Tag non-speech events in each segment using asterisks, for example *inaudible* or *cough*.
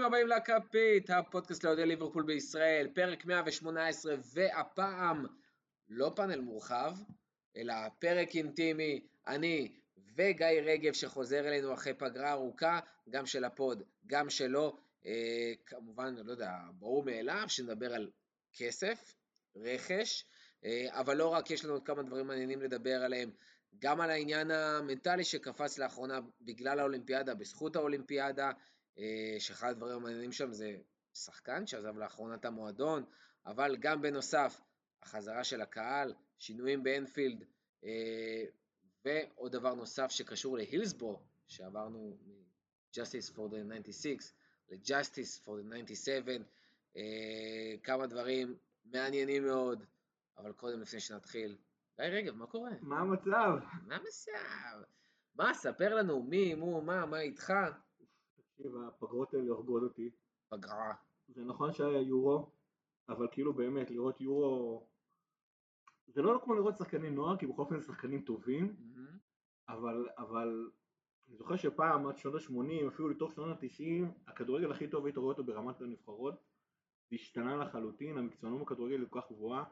ברוכים הבאים לקופית, הפודקאסט לאוהדי ליברפול בישראל, פרק 118, והפעם לא פאנל מורחב, אלא פרק אינטימי, אני וגיא רגב שחוזר אלינו אחרי פגרה ארוכה, גם של ה pod, גם שלו, אה, כמובן, לא יודע, ברור מאליו שנדבר על כסף, רכש, אה, אבל לא רק, יש לנו עוד כמה דברים מעניינים לדבר עליהם, גם על העניין המנטלי שקפץ לאחרונה בגלל האולימפיאדה, בזכות האולימפיאדה, שאחד הדברים המעניינים שם זה שחקן שעזב לאחרונה את המועדון, אבל גם בנוסף, החזרה של הקהל, שינויים באנפילד, אה, ועוד דבר נוסף שקשור להילסבורו, שעברנו מ-Justice for the 96 ל-Justice for the 97, אה, כמה דברים מעניינים מאוד, אבל קודם לפני שנתחיל, גיא רגב, מה קורה? מה המצב? מה המצב? מה, ספר לנו, מי, מו, מה, מה איתך? תקשיב, הפגרות האלה הורגות אותי. פגרה. זה נכון שהיה יורו, אבל כאילו באמת, לראות יורו... זה לא כמו לראות שחקנים נוער, כי בכל אופן שחקנים טובים, אבל, אבל אני זוכר שפעם, עד שנות ה-80, אפילו לתוך שנות ה-90, הכדורגל הכי טוב היית רואה אותו ברמת הנבחרות, זה השתנה לחלוטין, המקצוענות בכדורגל היא כל כך גבוהה,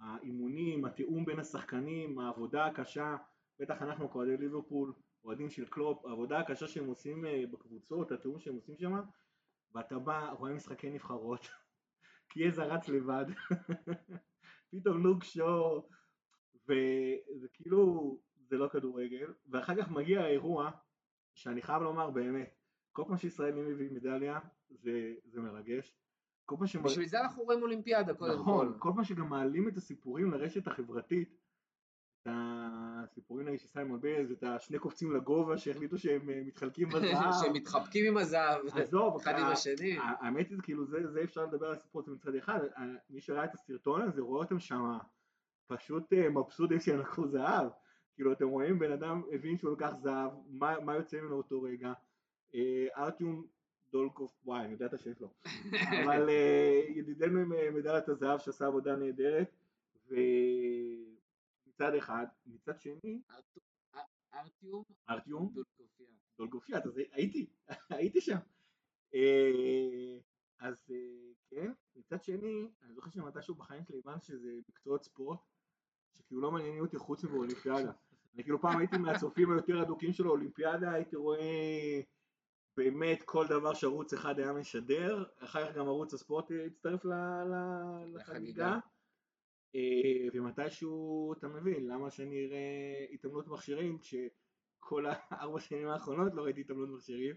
האימונים, התיאום בין השחקנים, העבודה הקשה, בטח אנחנו כאוהדי ליברפול, אוהדים של קלופ, העבודה הקשה שהם עושים אה, בקבוצות, התיאום שהם עושים שם, ואתה בא, רואה משחקי נבחרות, *laughs* כי איזה רץ לבד, *laughs* פתאום לוק שואו, וזה כאילו, זה לא כדורגל, ואחר כך מגיע האירוע, שאני חייב לומר באמת, כל פעם שישראלים מביא מדליה, זה, זה מרגש. כל פעם שמר... בשביל זה אנחנו רואים אולימפיאדה קודם נכון, כל. נכון, כל פעם שגם מעלים את הסיפורים לרשת החברתית, הסיפורים האלה של סיימון ביילס, את השני קופצים לגובה שהחליטו שהם אה, מתחלקים בזהב. *laughs* שהם מתחבקים עם הזהב, אחד עם השני. האמת היא, כאילו, זה, זה אפשר לדבר על הסיפור הזה מצד אחד, מי שראה את הסרטון הזה רואה אותם שם פשוט אה, מבסוטים שהם לקחו זהב. כאילו אתם רואים בן אדם הבין שהוא לקח זהב, מה, מה יוצא ממנו אותו רגע. אה, ארטיום דולקוף, וואי, אני יודע את השם שלו. *laughs* אבל ידידנו עם מדליית הזהב שעשה עבודה נהדרת. מצד אחד, מצד שני... ארטיום? ארטיום? דולגופיה. דולגופיה, אז הייתי, *laughs* הייתי שם. אה, אז אה, כן, מצד שני, אני זוכר שמתישהו בחיים שלי הבנתי שזה מקצועות ספורט, שכאילו לא מעניינים אותי חוץ מבאולימפיאדה. אני כאילו פעם הייתי מהצופים היותר אדוקים של האולימפיאדה, הייתי רואה באמת כל דבר שערוץ אחד היה משדר, אחר כך גם ערוץ הספורט הצטרף לחגיגה. אה, ומתישהו אתה מבין למה שאני אראה התעמלות מכשירים כשכל הארבע שנים האחרונות לא ראיתי התעמלות מכשירים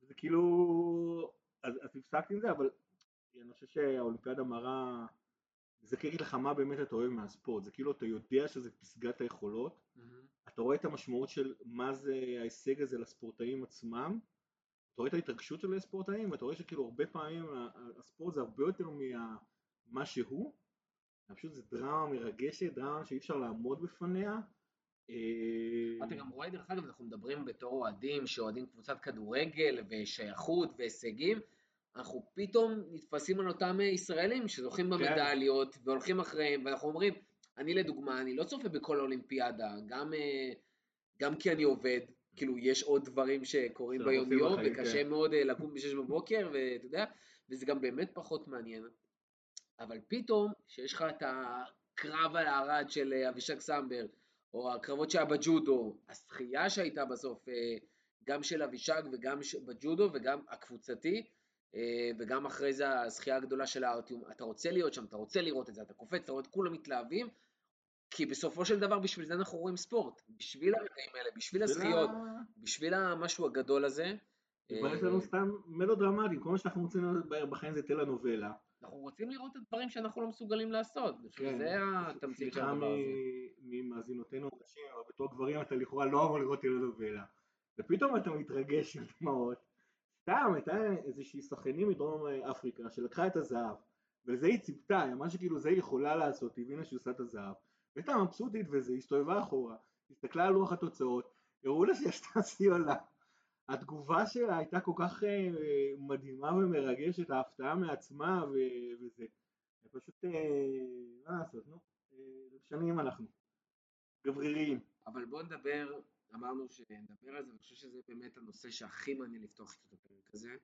זה כאילו אז, אז הפסקתי עם זה אבל אני חושב שהאולימפיאדה מראה זה כאילו לך מה באמת אתה אוהב מהספורט זה כאילו אתה יודע שזה פסגת היכולות mm-hmm. אתה רואה את המשמעות של מה זה ההישג הזה לספורטאים עצמם אתה רואה את ההתרגשות של הספורטאים ואתה רואה שכאילו הרבה פעמים הספורט זה הרבה יותר ממה שהוא פשוט זה דרמה מרגשת, דרמה שאי אפשר לעמוד בפניה. אתה גם רואה, דרך אגב, אנחנו מדברים בתור אוהדים שאוהדים קבוצת כדורגל ושייכות והישגים, אנחנו פתאום נתפסים על אותם ישראלים שזוכים כן. במדליות והולכים אחריהם, ואנחנו אומרים, אני לדוגמה, אני לא צופה בכל האולימפיאדה, גם, אה, גם כי אני עובד, כאילו יש עוד דברים שקורים ביום יום, וקשה כן. מאוד אה, לקום בשש בבוקר, ואתה יודע, וזה גם באמת פחות מעניין. אבל פתאום, שיש לך את הקרב על הארד של אה, אבישג סמברג, או הקרבות שהיה בג'ודו, השחייה שהייתה בסוף, אה, גם של אבישג וגם בג'ודו וגם הקבוצתי, אה, וגם אחרי זה השחייה הגדולה של הארטיום, אתה רוצה להיות שם, אתה רוצה לראות את זה, אתה קופץ, אתה רואה את כולם מתלהבים, כי בסופו של דבר בשביל זה אנחנו רואים ספורט, בשביל הרגעים האלה, בשביל הזכיות, בשביל המשהו הגדול הזה. יש לנו סתם מלודרמטים, כל מה שאנחנו רוצים בחיים זה טלנובלה. אנחנו רוצים לראות את הדברים שאנחנו לא מסוגלים לעשות, כן. זה התמצית של הדבר הזה. סליחה ממאזינותינו נשים, אבל בתור גברים אתה לכאורה לא אמור לראות טלנובלה. ופתאום אתה מתרגש עם דמעות. סתם, הייתה איזושהי שחקנים מדרום אפריקה שלקחה את הזהב, ולזה היא ציפתה, היא אמרה שכאילו זה היא יכולה לעשות, היא הבינה שהיא עושה את הזהב. והייתה מבסוטית וזה, הסתובבה אחורה, הסתכלה על לוח התוצאות, הראו לה שיש את שיא עולם. התגובה שלה הייתה כל כך אה, מדהימה ומרגשת, ההפתעה מעצמה וזה. פשוט, אה, מה לעשות, נו, אה, שנים אנחנו, גבריריים. אבל בואו נדבר, אמרנו שנדבר על זה, אני חושב שזה באמת הנושא שהכי מעניין לפתוח את הפרק הזה,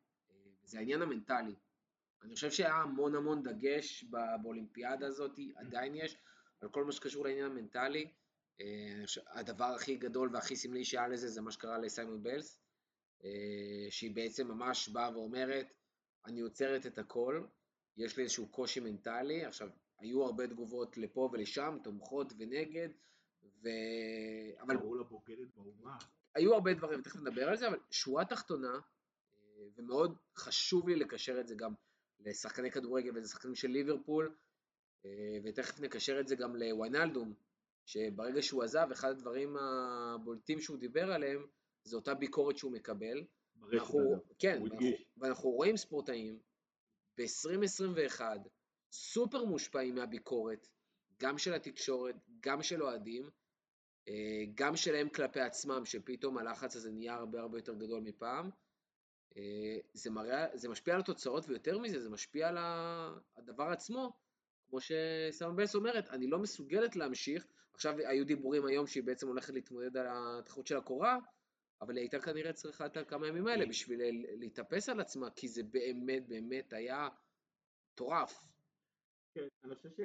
זה העניין המנטלי. אני חושב שהיה המון המון דגש באולימפיאדה הזאת, עדיין יש, על כל מה שקשור לעניין המנטלי. הדבר הכי גדול והכי סמלי שהיה לזה זה מה שקרה לסיימון בלס, שהיא בעצם ממש באה ואומרת, אני עוצרת את הכל, יש לי איזשהו קושי מנטלי, עכשיו, היו הרבה תגובות לפה ולשם, תומכות ונגד, ו... אבל... קראו לה בוגדת באומה. היו הרבה דברים, תכף נדבר על זה, אבל שורה תחתונה, אה, ומאוד חשוב לי לקשר את זה גם לשחקני כדורגל ולשחקנים של ליברפול, ותכף נקשר את זה גם לוויינלדום, שברגע שהוא עזב, אחד הדברים הבולטים שהוא דיבר עליהם, זה אותה ביקורת שהוא מקבל. אנחנו, כן, ואנחנו, ואנחנו רואים ספורטאים ב-2021 סופר מושפעים מהביקורת, גם של התקשורת, גם של אוהדים, אה, גם שלהם כלפי עצמם, שפתאום הלחץ הזה נהיה הרבה הרבה יותר גדול מפעם. אה, זה, מראה, זה משפיע על התוצאות, ויותר מזה, זה משפיע על הדבר עצמו. כמו שסמל בלס אומרת, אני לא מסוגלת להמשיך, עכשיו היו דיבורים היום שהיא בעצם הולכת להתמודד על התחרות של הקורה, אבל היא הייתה כנראה צריכה את הכמה ימים האלה בשביל להתאפס על עצמה, כי זה באמת באמת היה מטורף. כן, אני חושב ש...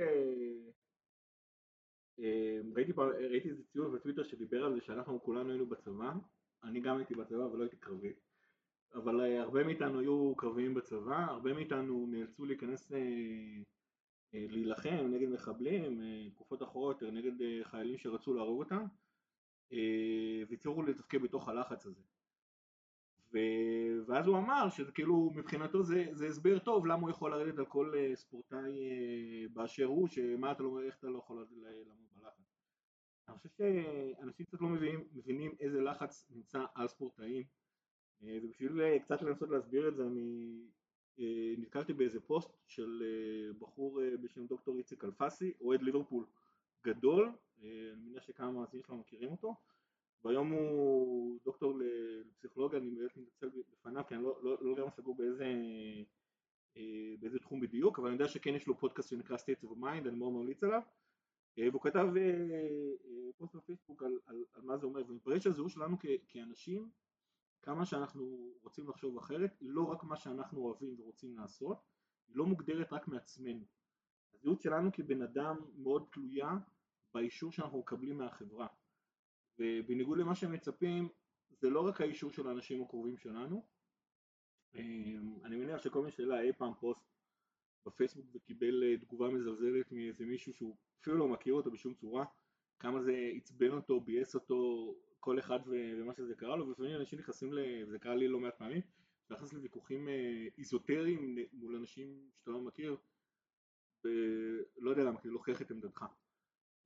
אה, ראיתי, ראיתי איזה ציור בטוויטר שדיבר על זה שאנחנו כולנו היינו בצבא, אני גם הייתי בצבא אבל לא הייתי קרבי, אבל אה, הרבה מאיתנו היו קרביים בצבא, הרבה מאיתנו נאלצו להיכנס אה, אה, להילחם נגד מחבלים, תקופות אחרות נגד חיילים שרצו להרוג אותם והצליחו לתפקד בתוך הלחץ הזה. ו... ואז הוא אמר שזה כאילו מבחינתו זה, זה הסבר טוב למה הוא יכול לרדת על כל ספורטאי באשר הוא, שמה אתה לא, איך אתה לא יכול לעמוד בלחץ. אני חושב שאנשים קצת לא מבינים, מבינים איזה לחץ נמצא על ספורטאים ובשביל קצת לנסות להסביר את זה אני אה, נתקלתי באיזה פוסט של אה, בחור אה, בשם דוקטור איציק אלפסי, אוהד ליברפול גדול, אני מניח שכמה מהמאזינים שלנו מכירים אותו, והיום הוא דוקטור לפסיכולוגיה, אני באמת מתנצל בפניו כי אני לא, לא, לא לגמרי סגור באיזה, באיזה תחום בדיוק, אבל אני יודע שכן יש לו פודקאסט שנקרא States of Mind, אני מאוד ממליץ עליו, והוא כתב פוסט בפייסבוק על, על, על מה זה אומר, ומפרש שהזהות שלנו כאנשים כמה שאנחנו רוצים לחשוב אחרת, היא לא רק מה שאנחנו אוהבים ורוצים לעשות, היא לא מוגדרת רק מעצמנו. הזהות שלנו כבן אדם מאוד תלויה באישור שאנחנו מקבלים מהחברה. ובניגוד למה שהם מצפים, זה לא רק האישור של האנשים הקרובים שלנו. אמ, אני מניח שכל מי שאלה אי פעם פוסט בפייסבוק וקיבל אה, תגובה מזלזלת מאיזה מישהו שהוא אפילו לא מכיר אותו בשום צורה, כמה זה עצבן אותו, ביאס אותו, כל אחד ומה שזה קרה לו, ולפעמים אנשים נכנסים, וזה קרה לי לא מעט פעמים, נכנס לוויכוחים אה, איזוטריים מול אנשים שאתה לא מכיר, ולא יודע למה, כי להוכיח את עמדתך.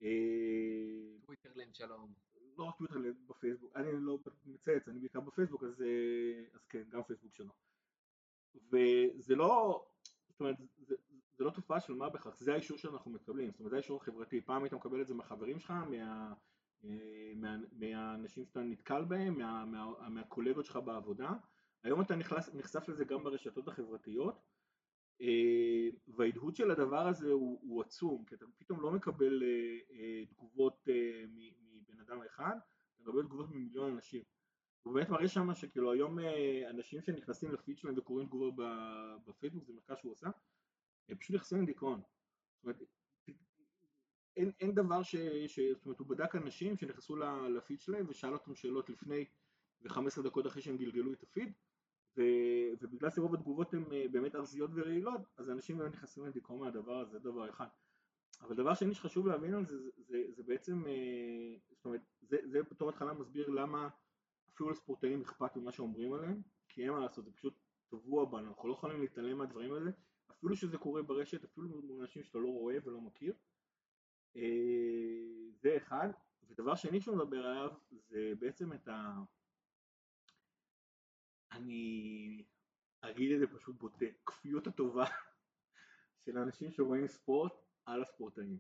אה, טוויטרלנד שלום. לא רק טוויטרלנד, בפייסבוק, אני לא מצייץ, אני בעיקר בפייסבוק, אז, אה, אז כן, גם פייסבוק שלו. וזה לא, זאת אומרת, זה, זה לא תופעה של מה בכך, זה האישור שאנחנו מקבלים, זאת אומרת זה האישור החברתי, פעם היית מקבל את זה מהחברים שלך, מה, אה, מה, מהאנשים שאתה נתקל בהם, מה, מה, מהקולגות שלך בעבודה, היום אתה נכנס, נחשף לזה גם ברשתות החברתיות וההדהוד של הדבר הזה הוא, הוא עצום, כי אתה פתאום לא מקבל אה, תגובות מבן אדם אחד, אתה מקבל תגובות ממיליון אנשים. הוא באמת מראה שם שכאילו היום אנשים שנכנסים לפיד שלהם וקוראים תגובות בפייסבוק, זה מחקר שהוא עושה, הם פשוט נכנסים לדיכאון. זאת אומרת, אין, אין דבר ש, ש... זאת אומרת הוא בדק אנשים שנכנסו לפיד שלהם ושאל אותם שאלות לפני ו-15 דקות אחרי שהם גלגלו את הפיד ובגלל שרוב התגובות הן אה, באמת ארזיות ורעילות אז אנשים באמת נכנסים לדיכאון מהדבר הזה, זה דבר אחד. אבל דבר שני שחשוב להבין על זה זה, זה, זה בעצם, אה, זאת אומרת זה, זה בתור התחלה מסביר למה אפילו לספורטאים אכפת ממה שאומרים עליהם כי אין מה לעשות, זה פשוט טבוע בנו, אנחנו לא יכולים להתעלם מהדברים האלה. אפילו שזה קורה ברשת, אפילו מול אנשים שאתה לא רואה ולא מכיר אה, זה אחד, ודבר שני שהוא מדבר עליו זה בעצם את ה... אני אגיד את זה פשוט בוטה, כפיות הטובה *laughs* של אנשים שרואים ספורט על הספורטאים.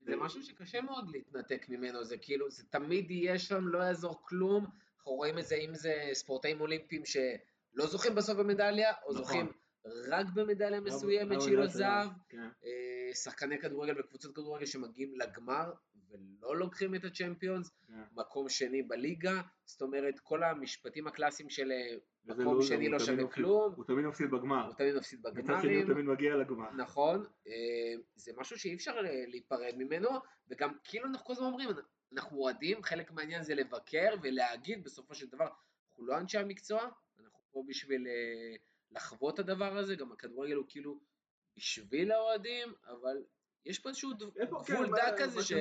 זה משהו שקשה מאוד להתנתק ממנו, זה כאילו, זה תמיד יהיה שם, לא יעזור כלום, אנחנו רואים את זה אם זה ספורטאים אולימפיים שלא זוכים בסוף במדליה, או נכון. זוכים רק במדליה מסוימת שהיא לא זהב, שחקני כדורגל וקבוצות כדורגל שמגיעים לגמר ולא לוקחים את הצ'מפיונס, כן. מקום שני בליגה, זאת אומרת כל המשפטים הקלאסיים של אה, מקום לא- שני לא שווה כלום. הוא תמיד מפסיד בגמר. הוא תמיד מפסיד מצד שני בגמרים. הוא תמיד מגיע לגמר. נכון, אה, זה משהו שאי אפשר אה, להיפרד ממנו, וגם כאילו אנחנו כל הזמן אומרים, אנחנו אוהדים, חלק מהעניין זה לבקר ולהגיד בסופו של דבר, אנחנו לא אנשי המקצוע, אנחנו פה בשביל אה, לחוות את הדבר הזה, גם הכדורגל הוא כאילו בשביל האוהדים, אבל יש פה איזשהו כן, גבול דק כזה ש...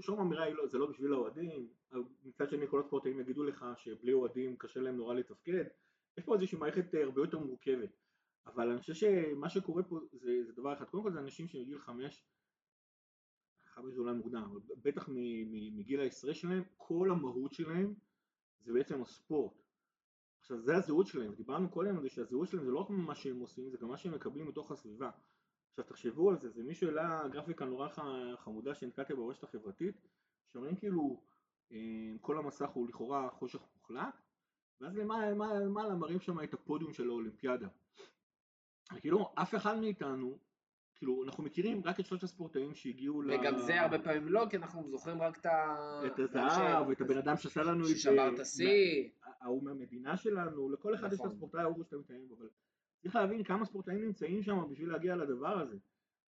שום- אמירה היא לא, זה לא בשביל האוהדים, מצד שני כל הספורטאים יגידו לך שבלי אוהדים קשה להם נורא לתפקד, יש פה איזושהי מערכת אה, הרבה יותר מורכבת, אבל אני חושב שמה שקורה פה זה, זה דבר אחד, קודם כל זה אנשים שמגיל חמש, חמש זה אולי מוקדם, אבל בטח מגיל העשרה שלהם, כל המהות שלהם זה בעצם הספורט. עכשיו זה הזהות שלהם, דיברנו קודם על זה שהזהות שלהם זה לא רק מה שהם עושים, זה גם מה שהם מקבלים מתוך הסביבה. עכשיו תחשבו על זה, זה מישהו העלה גרפיקה נורא חמודה שנתקלתי ברשת החברתית, שאומרים כאילו אה, כל המסך הוא לכאורה חושך מוחלט, ואז למעלה למעלה למעלה מראים שם את הפודיום של האולימפיאדה. כאילו אף אחד מאיתנו, כאילו אנחנו מכירים רק את שלושת הספורטאים שהגיעו ל... וגם זה הרבה פעמים לא, כי אנחנו זוכרים רק את ה... את הזהב, ואת הבן אדם שעשה לנו את זה, ששבר את השיא. ההוא מהמדינה שלנו, לכל אחד יש את נכון. הספורטאי ההוא שאתה מתאם בו, אבל צריך להבין כמה ספורטאים נמצאים שם בשביל להגיע לדבר הזה.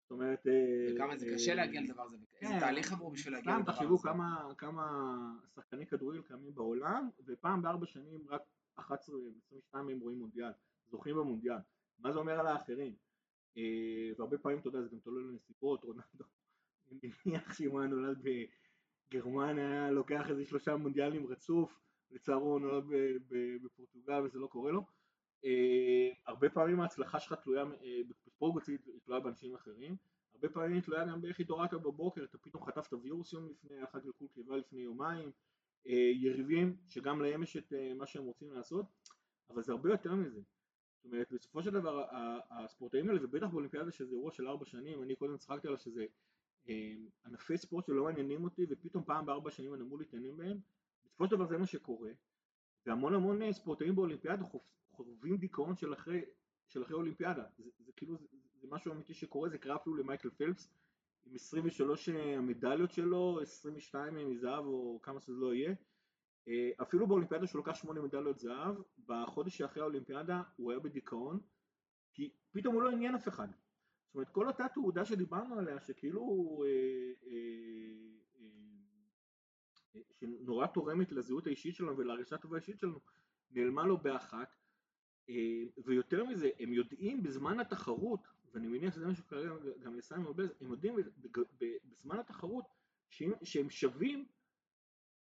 זאת אומרת... אה, וכמה זה אה, קשה להגיע לדבר הזה, איזה כן, תהליך עברו בשביל להגיע לדבר הזה. תחשבו כמה, כמה שחקני כדורגל קיימים בעולם, ופעם בארבע שנים רק 11, 22 מהם רואים מונדיאל, זוכים במונדיאל. מה זה אומר על האחרים? אה, והרבה פעמים, אתה יודע, זה גם תלוי לנסיבות, רונלדו, אני מניח שאם הוא היה נולד בגרמניה, היה לוקח איזה שלושה מונדיאלים רצוף, לצערו הוא נולד בפורטוגל וזה לא קורה לו. אה, הרבה פעמים ההצלחה שלך תלויה, אה, בספורט היא תלויה באנשים אחרים, הרבה פעמים תלויה גם באיך התעוררת בבוקר, אתה פתאום חטפת וירוס יום לפני, לך גלגול קיבה לפני יומיים, אה, יריבים שגם להם יש את אה, מה שהם רוצים לעשות, אבל זה הרבה יותר מזה. זאת אומרת, בסופו של דבר הספורטאים האלה, ובטח באולימפיאדה שזה אירוע של ארבע שנים, אני קודם צחקתי עליו שזה אה, ענפי ספורט שלא מעניינים אותי, ופתאום פעם בארבע שנים אני אמור להתעניין בהם, בסופו של דבר זה מה שקורה, והמון המון ספורטאים באולימפיאדה חווים דיכאון של אחרי, של אחרי אולימפיאדה, זה, זה כאילו, זה, זה משהו אמיתי שקורה, זה קרה אפילו למייקל פלפס, עם 23 המדליות שלו, 22 מזהב או כמה שזה לא יהיה, אה, אפילו באולימפיאדה שהוא לקח 8 מדליות זהב, בחודש שאחרי האולימפיאדה הוא היה בדיכאון, כי פתאום הוא לא עניין אף אחד. זאת אומרת, כל אותה תעודה שדיברנו עליה, שכאילו אה, אה, אה, שנורא תורמת לזהות האישית שלנו ולהרגשת הטובה האישית שלנו, נעלמה לו באחת, אה, ויותר מזה, הם יודעים בזמן התחרות, ואני מניח שזה מה שקרה גם לסיימון בלז, הם יודעים בזמן התחרות שהם, שהם שווים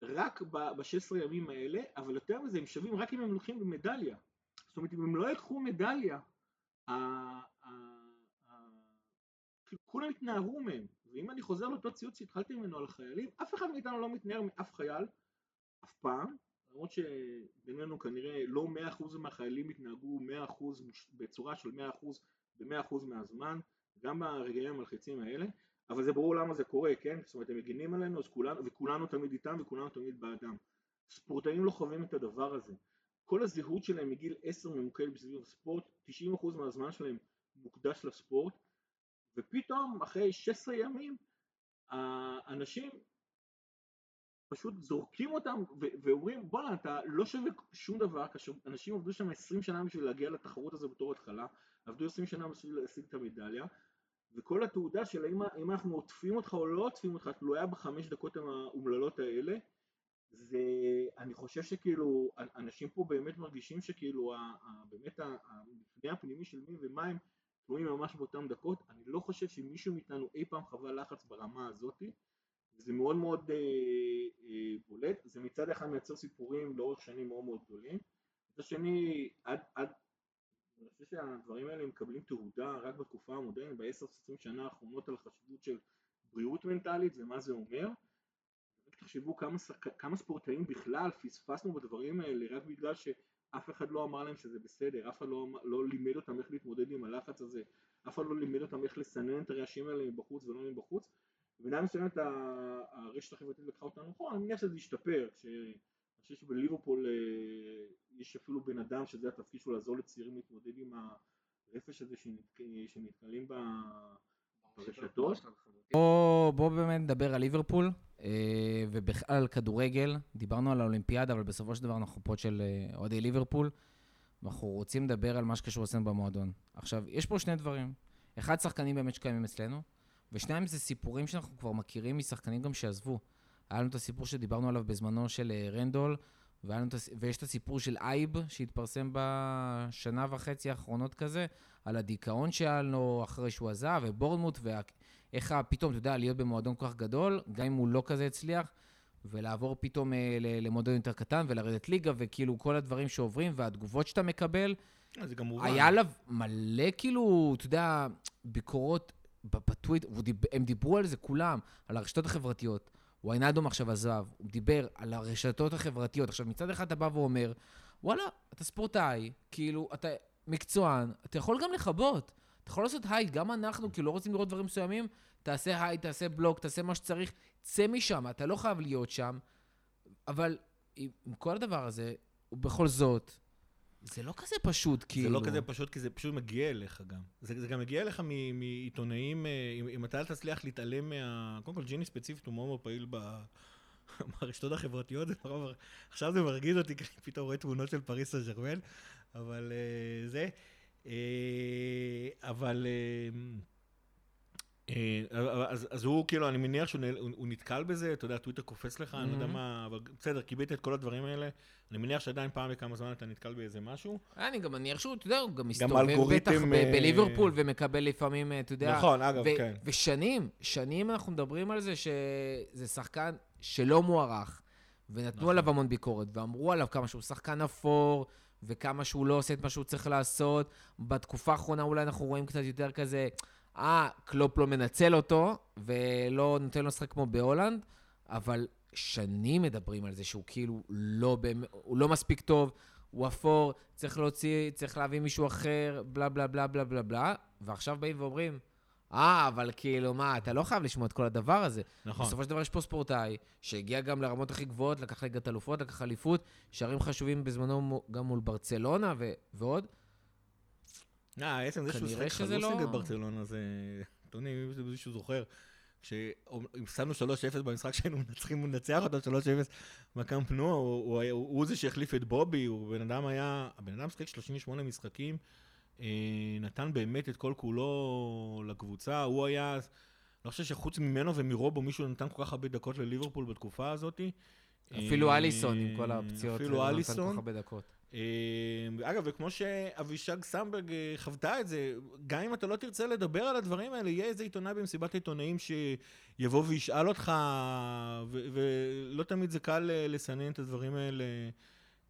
רק ב-16 ימים האלה, אבל יותר מזה, הם שווים רק אם הם לוקחים במדליה. זאת אומרת, אם הם לא יקחו מדליה, כאילו, כולם התנערו מהם. ואם אני חוזר לאותו ציוץ שהתחלתי ממנו על החיילים, אף אחד מאיתנו לא מתנער מאף חייל, אף פעם, למרות שבינינו כנראה לא 100% מהחיילים התנהגו 100% מוש- בצורה של 100% ב-100% מהזמן, גם ברגעים המלחיצים האלה, אבל זה ברור למה זה קורה, כן? זאת אומרת, הם מגינים עלינו, כולנו, וכולנו תמיד איתם וכולנו תמיד בעדם. ספורטאים לא חווים את הדבר הזה. כל הזהות שלהם מגיל 10 ממוקדת בסביב הספורט, 90% מהזמן שלהם מוקדש לספורט, ופתאום אחרי 16 ימים האנשים פשוט זורקים אותם ואומרים בואנה אתה לא שווה שום דבר כאשר אנשים עבדו שם 20 שנה בשביל להגיע לתחרות הזו בתור התחלה, עבדו 20 שנה בשביל להשיג את המדליה וכל התעודה של האם, אנחנו עוטפים אותך או לא עוטפים אותך תלויה בחמש דקות האומללות האלה זה, אני חושב שכאילו אנשים פה באמת מרגישים שכאילו באמת ה- המבנה הפנימי של מי ומה הם תלויים ממש באותן דקות, אני לא חושב שמישהו מאיתנו אי פעם חווה לחץ ברמה הזאתי זה מאוד מאוד אה, אה, בולט, זה מצד אחד מייצר סיפורים לאורך שנים מאוד מאוד גדולים, מצד שני עד, עד, אני חושב שהדברים האלה מקבלים תהודה רק בתקופה המודרנית, ב-10-20 שנה האחרונות על החשיבות של בריאות מנטלית ומה זה אומר, תחשבו כמה, כמה ספורטאים בכלל פספסנו בדברים האלה רק בגלל שאף אחד לא אמר להם שזה בסדר, אף אחד לא, אמר- לא לימד אותם איך להתמודד עם הלחץ הזה, אף אחד לא לימד אותם איך לסנן את הרעשים האלה מבחוץ ולא מבחוץ. במידה מסוימת הרשת החברתית לקחה אותנו אחורה, אני מניח שזה ישתפר, כשאני חושב שבליברפול אה, יש אפילו בן אדם שזה התפקיד שלו לעזור לצעירים להתמודד עם הרפש הזה שנת- שנתקלים ב- ברשתות. בוא, בוא באמת נדבר על ליברפול, אה, ובכלל על כדורגל. דיברנו על האולימפיאדה, אבל בסופו של דבר אנחנו פה של אה, אוהדי ליברפול. ואנחנו רוצים לדבר על מה שקשור אצלנו במועדון. עכשיו, יש פה שני דברים. אחד, שחקנים באמת שקיימים אצלנו, ושניים, זה סיפורים שאנחנו כבר מכירים משחקנים גם שעזבו. היה לנו את הסיפור שדיברנו עליו בזמנו של אה, רנדול, לנו את הס- ויש את הסיפור של אייב, שהתפרסם בשנה וחצי האחרונות כזה, על הדיכאון שהיה לו אחרי שהוא עזב, ובורנמוט, ואיך ה- פתאום, אתה יודע, להיות במועדון כל כך גדול, גם אם הוא לא כזה הצליח, ולעבור פתאום אה, למועדון יותר קטן, ולרדת ליגה, וכאילו כל הדברים שעוברים, והתגובות שאתה מקבל, אה, זה גם מובן. היה עליו מלא, כאילו, אתה יודע, ביקורות בטוויט, דיב- הם דיברו על זה כולם, על הרשתות החברתיות. ויינדום עכשיו עזב, הוא דיבר על הרשתות החברתיות. עכשיו, מצד אחד אתה בא ואומר, וואלה, אתה ספורטאי, כאילו, אתה מקצוען, אתה יכול גם לכבות. אתה יכול לעשות הייד, גם אנחנו, כאילו, לא רוצים לראות דברים מסוימים, תעשה הייד, תעשה בלוק, תעשה מה שצריך, צא משם, אתה לא חייב להיות שם. אבל עם כל הדבר הזה, ובכל זאת, זה לא כזה פשוט, כאילו. זה לא כזה פשוט, כי זה פשוט מגיע אליך גם. זה, זה גם מגיע אליך מעיתונאים, אה, אם, אם אתה לא תצליח להתעלם מה... קודם כל, ג'יני ספציפית הוא מאוד מאוד פעיל ב... *laughs* ברשתות החברתיות, זה נורא. עכשיו זה מרגיז אותי, כי אני פתאום רואה תמונות של פריס סן ג'רמן, אבל אה, זה... אה, אבל... אה, אז, אז הוא כאילו, אני מניח שהוא הוא, הוא נתקל בזה, אתה יודע, טוויטר קופץ לך, אני לא יודע מהמם. מה, אבל בסדר, קיבלת את כל הדברים האלה, אני מניח שעדיין פעם בכמה זמן אתה נתקל באיזה משהו. אני גם מניח שהוא, אתה יודע, הוא גם מסתובב בטח ב- אה, בליברפול ומקבל לפעמים, אה, אתה יודע... נכון, אגב, ו- כן. ושנים, שנים אנחנו מדברים על זה שזה שחקן שלא מוערך, ונתנו נכון. עליו המון ביקורת, ואמרו עליו כמה שהוא שחקן אפור, וכמה שהוא לא עושה את מה שהוא צריך לעשות. בתקופה האחרונה אולי אנחנו רואים קצת יותר כזה, אה, קלופ לא מנצל אותו, ולא נותן לו לשחק כמו בהולנד, אבל שנים מדברים על זה שהוא כאילו לא, באמת, הוא לא מספיק טוב, הוא אפור, צריך להוציא, צריך להביא מישהו אחר, בלה בלה בלה בלה בלה בלה, ועכשיו באים ואומרים, אה, אבל כאילו, מה, אתה לא חייב לשמוע את כל הדבר הזה. נכון. בסופו של דבר יש פה ספורטאי, שהגיע גם לרמות הכי גבוהות, לקח ליגת אלופות, לקח אליפות, שערים חשובים בזמנו גם מול ברצלונה ו- ועוד. אה, עצם זה שהוא כנראה שיחק חלוץ לא- ברצלונה, זה... אדוני, אם מישהו זוכר, כששמנו 3-0 במשחק שהיינו מנצחים, מנצח אותו 3-0 בקאמפ נו, הוא, זה שהחליף את בובי, הוא בן אדם היה, הבן אדם שיחק 38 משחקים, אה, נתן באמת את כל כולו לקבוצה, הוא היה, לא חושב שחוץ ממנו ומרובו מישהו נתן כל כך הרבה דקות לליברפול בתקופה הזאת. אפילו אה, אליסון עם כל הפציעות. אפילו לא נתן כל אליסון. כך הרבה דקות. אה, אגב, וכמו שאבישג סמברג אה, חוותה את זה, גם אם אתה לא תרצה לדבר על הדברים האלה, יהיה איזה עיתונאי במסיבת העיתונאים שיבוא וישאל אותך, ו- ולא תמיד זה קל אה, לסנן את הדברים האלה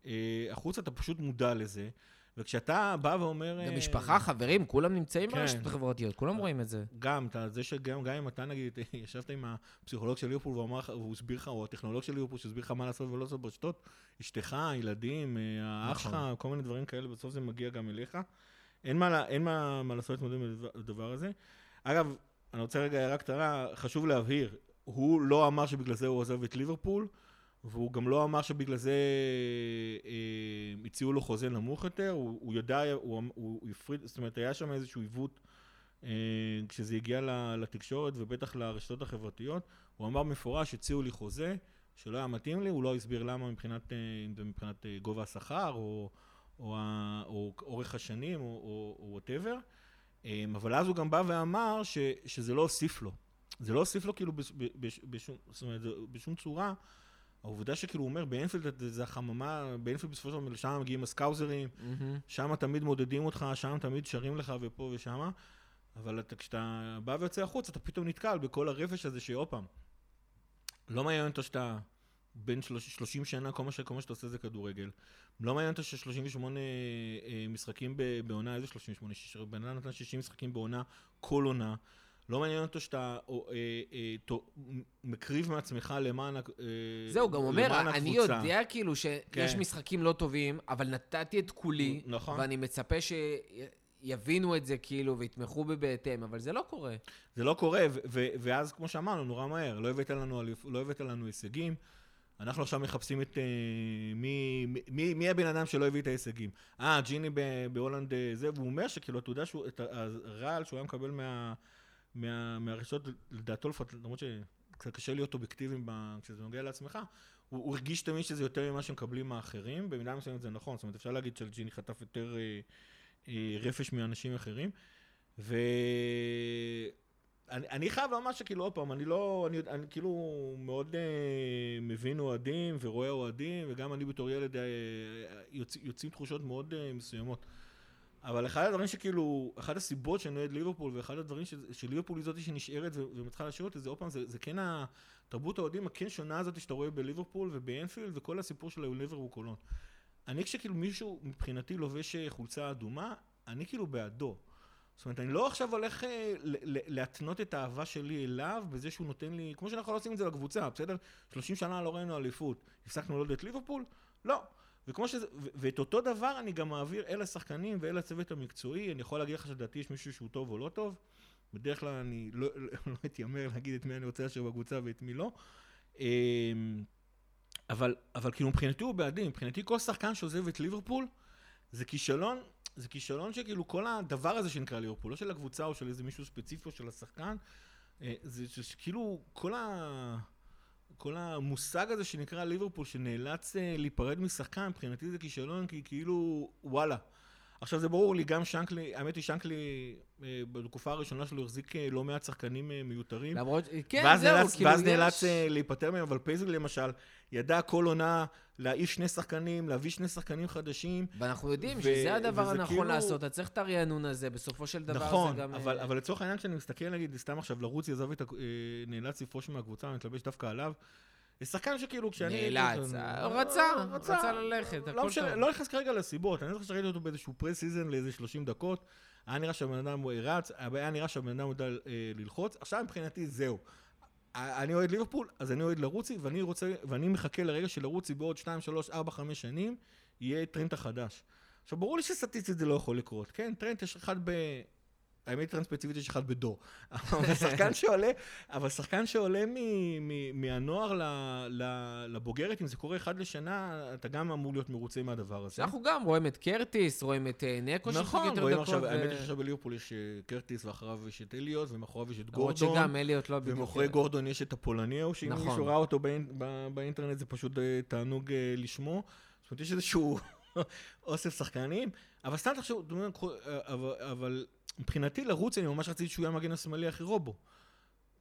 אה, החוצה, אתה פשוט מודע לזה. וכשאתה בא ואומר... גם אה, משפחה, חברים, כולם נמצאים כן. ברשתות החברתיות, כולם רואים את זה. גם, אתה, זה שגם גם אם אתה נגיד, *laughs* ישבת עם הפסיכולוג של ליברפול והוא אמר לך, והוא הסביר לך, או הטכנולוג של ליברפול שהסביר לך מה לעשות ולא לעשות ברשתות, אשתך, הילדים, אה, האח שלך, נכון. כל מיני דברים כאלה, בסוף זה מגיע גם אליך. אין מה, אין מה, מה לעשות להתמודד עם הדבר- הדבר הזה. אגב, אני רוצה רגע הערה קטנה, חשוב להבהיר, הוא לא אמר שבגלל זה הוא עוזב את ליברפול, והוא גם לא אמר שבגלל זה אה, הציעו לו חוזה נמוך יותר, הוא, הוא ידע, הוא, הוא, הוא הפריד, זאת אומרת, היה שם איזשהו עיוות אה, כשזה הגיע לתקשורת ובטח לרשתות החברתיות, הוא אמר במפורש, הציעו לי חוזה שלא היה מתאים לי, הוא לא הסביר למה מבחינת, אה, אם זה מבחינת גובה השכר או, או, ה- או אורך השנים או whatever, אבל אז הוא גם בא ואמר ש, שזה לא הוסיף לו. זה לא הוסיף לו כאילו בש, בש, בשום, זאת אומרת, בשום צורה. העובדה שכאילו הוא אומר באנפילד זה החממה, באנפילד בסופו של דבר לשם מגיעים הסקאוזרים. שם תמיד מודדים אותך, שם תמיד שרים לך ופה ושמה, אבל אתה, כשאתה בא ויוצא החוץ, אתה פתאום נתקל בכל הרפש הזה שעוד פעם, לא מעניין אותו שאתה בן 30 שנה, כל מה, ש, כל מה שאתה עושה זה כדורגל. לא מעניין אותו ש-38 אה, משחקים ב- בעונה, איזה 38? שיש- בן אדם נתן 60 משחקים בעונה, כל עונה. לא מעניין אותו שאתה או, אה, אה, תו, מקריב מעצמך למען, אה, זהו, גם אומר, למען אני הקבוצה. יודע כאילו שיש כן. משחקים לא טובים, אבל נתתי את כולי, נכון. ואני מצפה שיבינו את זה כאילו ויתמכו בי בהתאם, אבל זה לא קורה. זה לא קורה, ו- ו- ואז כמו שאמרנו, נורא מהר, לא הבאת לנו, לא הבאת לנו הישגים. אנחנו עכשיו מחפשים את... אה, מי, מי, מי הבן אדם שלא הביא את ההישגים? אה, ג'יני בהולנד אה, זה, והוא אומר שכאילו, אתה יודע שהוא, את הרעל שהוא היה מקבל מה, מה, מהרשתות, לדעתו לפחות, למרות שקצת קשה להיות אובייקטיביים כשזה נוגע לעצמך, הוא, הוא הרגיש תמיד שזה יותר ממה שמקבלים האחרים, במידה מסוימת זה נכון, זאת אומרת אפשר להגיד שג'יני חטף יותר אה, אה, רפש מאנשים אחרים, ו... אני, אני חייב לומר שכאילו עוד פעם, אני לא, אני, אני כאילו מאוד אה, מבין אוהדים ורואה אוהדים, וגם אני בתור ילד אה, יוצ, יוצאים תחושות מאוד אה, מסוימות. אבל אחד הדברים שכאילו, אחת הסיבות שאני אוהד ליברפול, ואחד הדברים שליברפול היא זאתי שנשארת ומצליחה להשאיר אותי, זה עוד פעם, זה, זה כן התרבות האוהדים הכן שונה הזאת שאתה רואה בליברפול ובאנפילד, וכל הסיפור של היוניבר וקולון. אני כשכאילו מישהו מבחינתי לובש חולצה אדומה, אני כאילו בעדו. זאת אומרת, אני לא עכשיו הולך אה, להתנות את האהבה שלי אליו בזה שהוא נותן לי, כמו שאנחנו לא עושים את זה לקבוצה, בסדר? 30 שנה לא ראינו אליפות, הפסקנו לעודד את ליברפול? לא. וכמו שזה, ואת אותו דבר אני גם מעביר אל השחקנים ואל הצוות המקצועי, אני יכול להגיד לך שלדעתי יש מישהו שהוא טוב או לא טוב, בדרך כלל אני לא, לא, *laughs* לא אתיימר להגיד את מי אני רוצה להשאיר בקבוצה ואת מי לא. אמ, אבל, אבל כאילו מבחינתי הוא בעדי, מבחינתי כל שחקן שעוזב את ליברפול זה כישלון זה כישלון שכאילו כל הדבר הזה שנקרא ליברפול, לא של הקבוצה או של איזה מישהו ספציפי או של השחקן, אה, זה שכאילו כל, ה... כל המושג הזה שנקרא ליברפול, שנאלץ אה, להיפרד משחקן, מבחינתי זה כישלון, כי כאילו, וואלה. עכשיו זה ברור לי, גם שנקלי, האמת היא שנקלי אה, בתקופה הראשונה שלו החזיק לא מעט שחקנים מיותרים. למרות, כן, זהו, נאלץ, כאילו ואז יש... נאלץ להיפטר מהם, אבל פייזל למשל, ידע כל עונה להעיף שני שחקנים, להביא שני שחקנים חדשים. ואנחנו יודעים ו- שזה הדבר הנכון כאילו- לעשות, אתה צריך את הרענון הזה, בסופו של דבר נכון, זה גם... אבל, אה, אבל לצורך העניין כשאני מסתכל נגיד, סתם עכשיו לרוץ יעזב את ה... אה, נאלץ לפרוש מהקבוצה, אני מתלבש דווקא עליו. זה שחקן שכאילו כשאני... נאלץ, אה, רצה, רצה ללכת, לא הכל טוב. לא נכנס כרגע לסיבות, אני זוכר שראיתי אותו באיזשהו פרס סיזן לאיזה 30 דקות, היה נראה שהבן אדם הוא רץ, היה נראה שהבן אדם יודע אה, ללחוץ, עכשיו מבחינתי זהו. אה, אני אוהד ליברפול, אז אני אוהד לרוצי, ואני רוצה, ואני מחכה לרגע שלרוצי בעוד 2, 3, 4, 5 שנים, יהיה טרנט החדש. עכשיו, ברור לי שסטטיסטית זה לא יכול לקרות, כן? טרנט יש אחד ב... האמת טרנט ספציפית יש אחד בדור. אבל שחקן שעולה, אבל שחקן שעולה מ- מ- מהנוער ל- ל- לבוגרת, אם זה קורה אחד לשנה, אתה גם אמור להיות מרוצה מהדבר הזה. אנחנו גם רואים את קרטיס, רואים את אה, נקו, נכון, יותר רואים דקות. עכשיו, ו- האמת היא שעכשיו בליברפול יש אה, קרטיס, ואחריו יש את אליוט, ומאחוריו יש את למרות גורדון. שגם אליוט לא בדיוק... ומאחורי גורדון יש את הפולני ההוא, שאם נכון. מישהו ראה אותו באינ- ב- באינטרנט זה פשוט אה, תענוג לשמו. זאת אומרת, יש איזשהו אוסף שחקנים, אבל סתם קחו- אה, אבל- אבל מבחינתי לרוץ, אני ממש רציתי שהוא יהיה המגן השמאלי הכי רובו.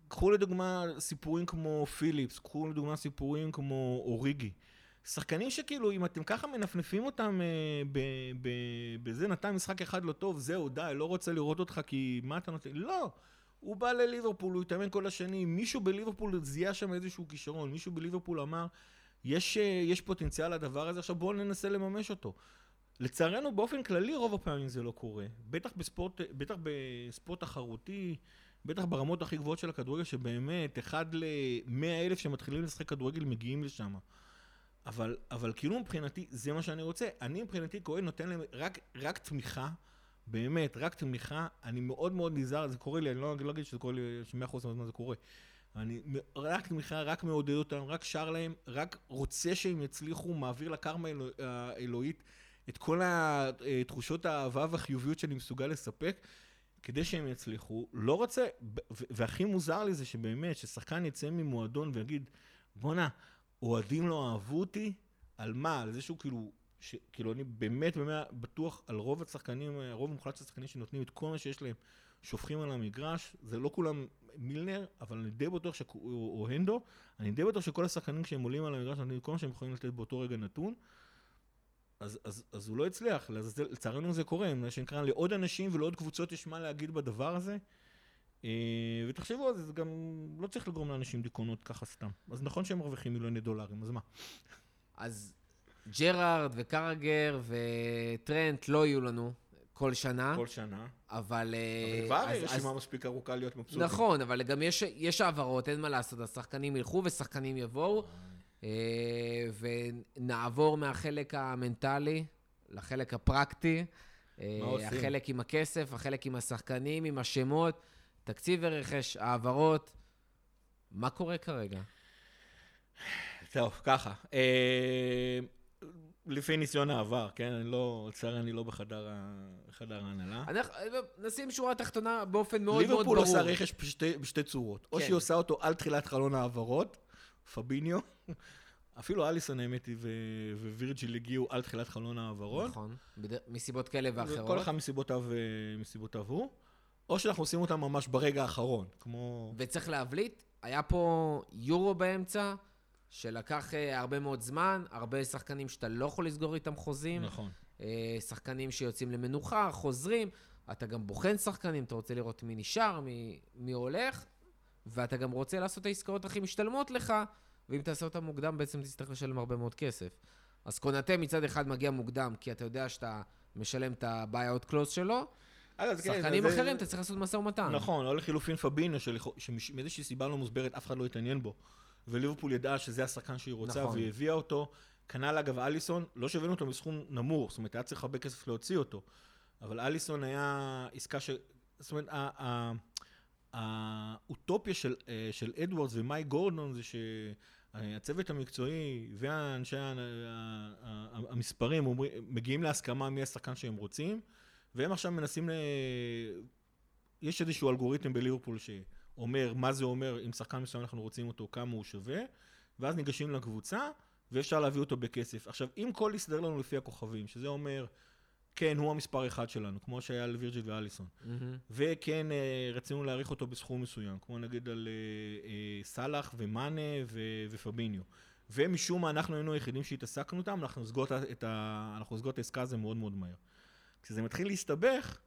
קחו לדוגמה סיפורים כמו פיליפס, קחו לדוגמה סיפורים כמו אוריגי. שחקנים שכאילו, אם אתם ככה מנפנפים אותם אה, ב- ב- בזה, נתן משחק אחד לא טוב, זהו, די, לא רוצה לראות אותך כי מה אתה נותן? לא! הוא בא לליברפול, הוא התאמן כל השנים, מישהו בליברפול זיהה שם איזשהו כישרון, מישהו בליברפול אמר, יש, אה, יש פוטנציאל לדבר הזה, עכשיו בואו ננסה לממש אותו. לצערנו, באופן כללי, רוב הפעמים זה לא קורה. בטח בספורט, בטח בספורט תחרותי, בטח ברמות הכי גבוהות של הכדורגל, שבאמת, אחד למאה אלף שמתחילים לשחק כדורגל מגיעים לשם. אבל, אבל כאילו מבחינתי, זה מה שאני רוצה. אני מבחינתי, כהן נותן להם רק, רק תמיכה, באמת, רק תמיכה. אני מאוד מאוד נזהר, זה קורה לי, אני לא, לא אגיד שזה קורה לי, שמאה אחוז מהזמן זה קורה. אני רק תמיכה, רק מעודד אותם, רק שר להם, רק רוצה שהם יצליחו, מעביר לקרמה האלוה- האלוהית את כל התחושות האהבה והחיוביות שאני מסוגל לספק, כדי שהם יצליחו. לא רוצה, והכי מוזר לי זה שבאמת, ששחקן יצא ממועדון ויגיד, בואנה, אוהדים לא אהבו אותי, על מה? על זה שהוא כאילו, ש, כאילו אני באמת באמת בטוח על רוב השחקנים, הרוב המוחלט של השחקנים שנותנים את כל מה שיש להם, שופכים על המגרש, זה לא כולם מילנר, אבל אני די בטוח, שכ- או, או הנדו, אני די בטוח שכל השחקנים כשהם עולים על המגרש נותנים כל מה שהם יכולים לתת באותו רגע נתון. אז, אז, אז הוא לא הצליח, לצערנו זה קורה, מה שנקרא, לעוד אנשים ולעוד קבוצות יש מה להגיד בדבר הזה. אה, ותחשבו על זה, זה גם לא צריך לגרום לאנשים דיכאונות ככה סתם. אז נכון שהם מרוויחים מיליוני דולרים, אז מה? אז ג'רארד וקרגר וטרנט לא יהיו לנו כל שנה, כל שנה. אבל... אה, אבל כבר אז- אז- רשימה מספיק ארוכה להיות מבסוטים. נכון, אבל גם יש, יש העברות, אין מה לעשות, השחקנים ילכו ושחקנים יבואו, אה, ונעבור מהחלק המנטלי לחלק הפרקטי. אה, מה עושים? החלק עם הכסף, החלק עם השחקנים, עם השמות, תקציב ורכש, העברות. מה קורה כרגע? טוב, ככה. לפי ניסיון העבר, כן? אני לא, לצערי אני לא בחדר ההנהלה. אנחנו נשים שורה תחתונה באופן מאוד מאוד ליברפול ברור. עושה רכש בשתי, בשתי צורות. או כן. שהיא עושה אותו על תחילת חלון העברות, פביניו, *laughs* אפילו אליסון האמת היא ווירג'יל הגיעו על תחילת חלון העברות. נכון, בד... מסיבות כאלה ואחרות. כל אחד מסיבותיו, אה, מסיבותיו הוא. או שאנחנו עושים אותם ממש ברגע האחרון, כמו... וצריך להבליט, היה פה יורו באמצע, שלקח אה, הרבה מאוד זמן, הרבה שחקנים שאתה לא יכול לסגור איתם חוזים, נכון. אה, שחקנים שיוצאים למנוחה, חוזרים, אתה גם בוחן שחקנים, אתה רוצה לראות מי נשאר, מי, מי הולך, ואתה גם רוצה לעשות את העסקאות הכי משתלמות לך, ואם תעשה אותן מוקדם, בעצם תצטרך לשלם הרבה מאוד כסף. אז קונאטה מצד אחד מגיע מוקדם, כי אתה יודע שאתה משלם את ה-buyout close שלו, אגב, זה- שחקנים זה- אחרים, אתה צריך לעשות משא ומתן. נכון, או לחילופין פבינו, שמאיזושהי סיבה לא מוסברת, אף אחד לא התעניין בו. וליברפול ידעה שזה השחקן שהיא רוצה, נכון. והיא הביאה אותו. כנ"ל אגב אליסון, לא שהבאנו אותו מסכום נמוך, זאת אומרת, היה צריך הרבה כסף להוציא אותו. אבל אליסון היה עסקה ש... זאת אומרת, האוטופיה של, אה, של אדוארדס ומאי גורדון זה שהצוות המקצועי ה- המספרים מגיעים להסכמה מי השחקן שהם רוצים, והם עכשיו מנסים ל... יש איזשהו אלגוריתם בליברפול שאומר מה זה אומר, אם שחקן מסוים אנחנו רוצים אותו, כמה הוא שווה, ואז ניגשים לקבוצה, ואפשר להביא אותו בכסף. עכשיו, אם כל יסתדר לנו לפי הכוכבים, שזה אומר, כן, הוא המספר אחד שלנו, כמו שהיה על וירג'יל ואליסון, מהמם. וכן, אה, רצינו להעריך אותו בסכום מסוים, כמו נגיד על אה, אה, סאלח ומאנה ו- ופביניו. ומשום מה אנחנו היינו היחידים שהתעסקנו איתם, אנחנו נסגור את העסקה הזו מאוד מאוד מהר. כשזה מתחיל להסתבך,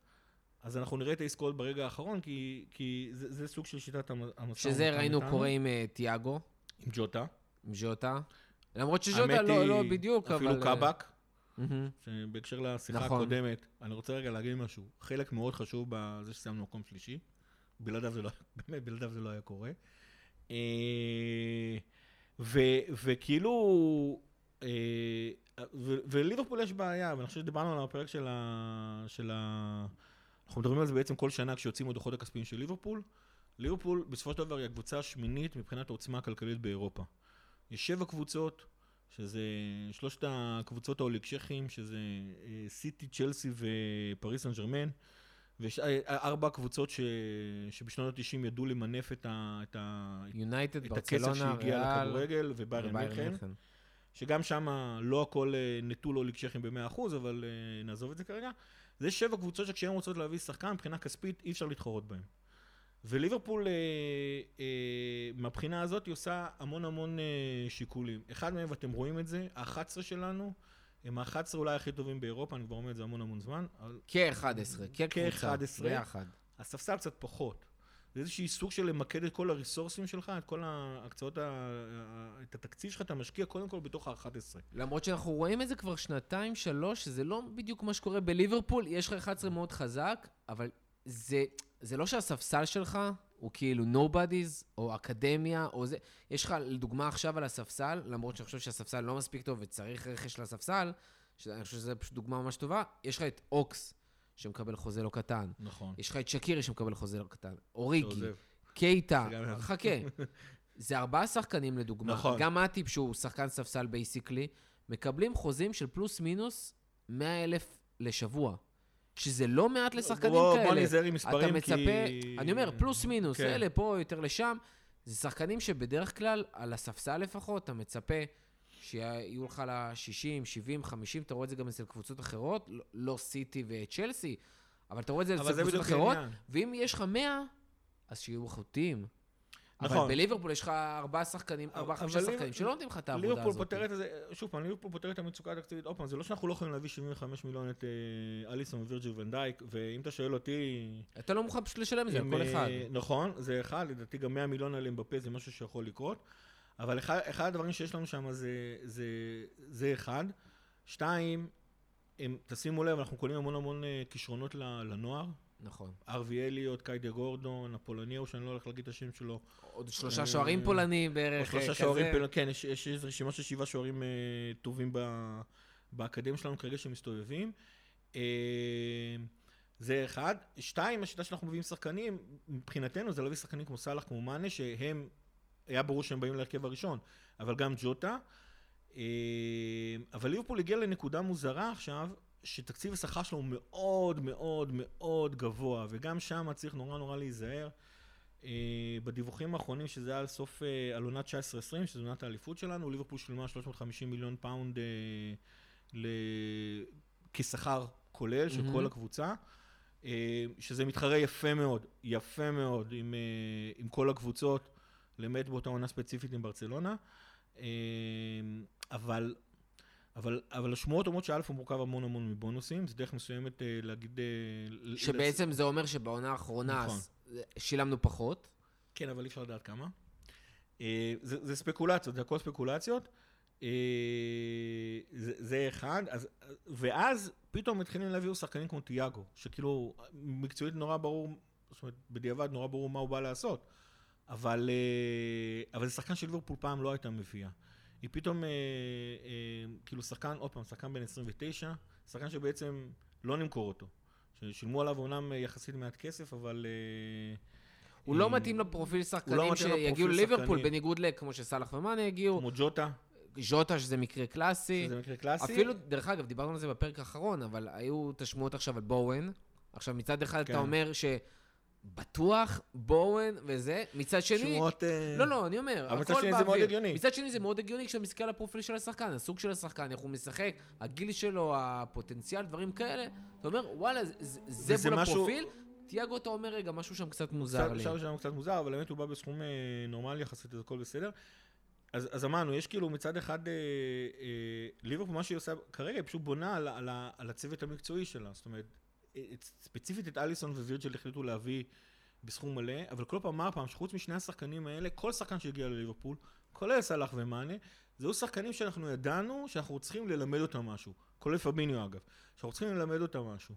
אז אנחנו נראה את העסקאות ברגע האחרון, כי, כי זה, זה סוג של שיטת המ- המשא שזה ראינו. קורה עם אה, תיאגו, עם ג'וטה. עם ז'וטה. למרות האמת לא, היא, לא בדיוק, אבל... אפילו קאבק, מהמם. שבהקשר לשיחה נכון. הקודמת, אני רוצה רגע להגיד משהו. חלק מאוד חשוב בזה שסיימנו מקום שלישי. בלעדיו זה לא, *laughs* באמת, בלעדיו זה לא היה קורה. אה, ו- וכאילו, אה, ו- וליברפול יש בעיה, ואני חושב שדיברנו על הפרק של ה... של ה... אנחנו מדברים על זה בעצם כל שנה כשיוצאים הדוחות הכספיים של ליברפול. ליברפול בסופו של דבר היא הקבוצה השמינית מבחינת העוצמה הכלכלית באירופה. יש שבע קבוצות, שזה שלושת הקבוצות האוליגשכים, שזה אה, סיטי, צ'לסי ופריס סן ג'רמן, ויש אה, ארבע קבוצות ש... שבשנות ה-90 ידעו למנף את, ה... את, ה... יונייטד, את הכסף שהגיע לכדורגל וביירן מינכן. שגם שם לא הכל אה, נטול אוליגשכים ב-100%, אבל נעזוב את זה כרגע. זה שבע קבוצות שכשהן רוצות להביא שחקן, מבחינה כספית אי אפשר להתחרות בהן. וליברפול, אה, אה, מהבחינה הזאת, היא עושה המון המון אה, שיקולים. אחד מהם, ואתם רואים את זה, ה-11 שלנו, הם ה-11 אולי הכי טובים באירופה, אני כבר אומר את זה המון המון זמן, אבל כ-11, כקבוצה, כ-11. ביחד. הספסל קצת פחות. זה איזשהי סוג של למקד את כל הריסורסים שלך, את כל ההקצאות, ה- את התקציב שלך, אתה משקיע קודם כל בתוך ה-11. למרות שאנחנו רואים את זה כבר שנתיים, שלוש, שזה לא בדיוק מה שקורה בליברפול, יש לך 11 מאוד חזק, אבל זה, זה לא שהספסל שלך הוא כאילו nobodies, או אקדמיה, או זה. יש לך, לדוגמה עכשיו על הספסל, למרות שאני חושב שהספסל לא מספיק טוב וצריך רכש לספסל, שאני חושב שזו פשוט דוגמה ממש טובה, יש לך את אוקס, שמקבל חוזה לא קטן. נכון. יש לך את שקירי שמקבל חוזה לא קטן. אוריגי. קייטה, חכה. זה ארבעה שחקנים לדוגמה. נכון. גם מאטיפ, שהוא שחקן ספסל basically, מקבלים חוזים של פלוס מינוס 100 אלף לשבוע. שזה לא מעט לשחקנים בוא- כאלה. בוא ניזהר עם מספרים, אתה מצפה, כי... אני אומר, פלוס מינוס, כן. אלה פה, יותר לשם. זה שחקנים שבדרך כלל, על הספסל לפחות, אתה מצפה שיהיו לך ל-60, 70, 50, אתה רואה את זה גם אצל קבוצות אחרות, לא- לא סיטי וצ'לסי, אבל אתה רואה את זה אבל אצל קבוצות אחרות, העניין. ואם יש לך 100, אז שיהיו. אבל נכון. בליברפול יש לך ארבעה שחקנים, אבל- ארבעה, חמישה אבל שחקנים שלא נותנים לך את העבודה ליברפול הזאת. פותרת את זה, שוב פעם, ליברפול פותרת את המצוקה התקציבית, עוד פעם, זה לא שאנחנו לא יכולים להביא 75 מיליון את אה, אליסון ווירג'יל ונדייק, ואם אתה שואל אותי... אתה לא מוכן פשוט לשלם את זה כל אה, אחד. נכון, זה אחד, לדעתי גם 100 מיליון על אמבפה זה משהו שיכול לקרות, אבל אחד, אחד הדברים שיש לנו שם זה, זה, זה אחד. שתיים, הם, תשימו לב, אנחנו קונים המון המון אה, כישרונות לנוער. נכון. ארווי אליוט, קיידה גורדון, הפולניהו, שאני לא הולך להגיד את השם שלו. עוד שלושה אה, שוערים פולנים בערך, שלושה אה, שוערים, כזה. פל- כן, יש, יש רשימה של שבעה שוערים אה, טובים ב, באקדמיה שלנו כרגע שמסתובבים. אה, זה אחד. שתיים, השיטה שאנחנו מביאים שחקנים, מבחינתנו זה להביא שחקנים כמו סאלח, כמו מאנה, שהם, היה ברור שהם באים להרכב הראשון, אבל גם ג'וטה. אה, אבל ליברפול הגיע לנקודה מוזרה עכשיו, שתקציב השכר שלו הוא מאוד מאוד מאוד גבוה, וגם שם צריך נורא נורא להיזהר. אה, בדיווחים האחרונים, שזה היה על סוף, אה, על עונת 19-20, שזו עונת האליפות שלנו, ליברפול שילמה 350 מיליון פאונד ל... כשכר כולל של מהמם. כל הקבוצה, שזה מתחרה יפה מאוד, יפה מאוד עם, עם כל הקבוצות, למעט באותה עונה ספציפית עם ברצלונה. אה, אבל, אבל, אבל השמועות אומרות שא' הוא מורכב המון המון מבונוסים, זה דרך מסוימת אה, להגיד... אה, שבעצם זה אומר שבעונה האחרונה נכון. שילמנו פחות. כן, אבל אי אפשר לדעת כמה. זה, זה ספקולציות, זה הכל ספקולציות. זה, זה אחד, אז, ואז פתאום מתחילים להביא שחקנים כמו תיאגו, שכאילו מקצועית נורא ברור, זאת אומרת, בדיעבד נורא ברור מה הוא בא לעשות. אבל, אה, אבל זה שחקן של ליברפול פעם לא הייתה מביאה. היא פתאום, אה, אה, כאילו שחקן, עוד פעם, שחקן בן 29, שחקן שבעצם לא נמכור אותו. ששילמו עליו אומנם יחסית מעט כסף, אבל... אה, הוא לא אה, מתאים לפרופיל שחקנים מתאים שיגיעו לליברפול. בניגוד לכמו שסאלח ומאנה הגיעו, כמו ג'וטה, ז'וטה שזה מקרה קלאסי. שזה מקרה קלאסי. אפילו, דרך אגב, דיברנו על זה בפרק האחרון, אבל היו את השמועות עכשיו על בואוין. עכשיו, מצד אחד כן. אתה אומר שבטוח בואוין וזה, מצד שני... שמועות... אה, לא, לא, אני אומר, אבל מצד הכל שני זה מאוד באוויר. הגיוני. מצד שני זה מאוד הגיוני כשאתה מסתכל על הפרופיל של השחקן, הסוג של השחקן, איך הוא משחק, הגיל שלו, הפוטנציאל, דברים כאלה. אתה אומר, וואלה, זה- מול משהו- הפרופיל. תיאגו, אתה אומר, רגע, משהו שם קצת מוזר לי. עכשיו שלנו קצת מוזר, אבל באמת הוא בא בסכום אה, נורמלי יחסית, אז הכל בסדר. אז, אז אמרנו, יש כאילו מצד אחד, אה, אה, ליברפול, מה שהיא עושה כרגע, היא פשוט בונה על, על, ה- על הצוות המקצועי שלה. זאת אומרת, ספציפית את אליסון ווירג'ל החליטו להביא בסכום מלא, אבל כל פעם, מה הפעם, שחוץ משני השחקנים האלה, כל שחקן שהגיע לליברפול, כולל סאלח ומאנה, זהו שחקנים שאנחנו ידענו שאנחנו צריכים ללמד אותם משהו. כולל פביניו אגב, שאנחנו צריכים ללמד אותם משהו.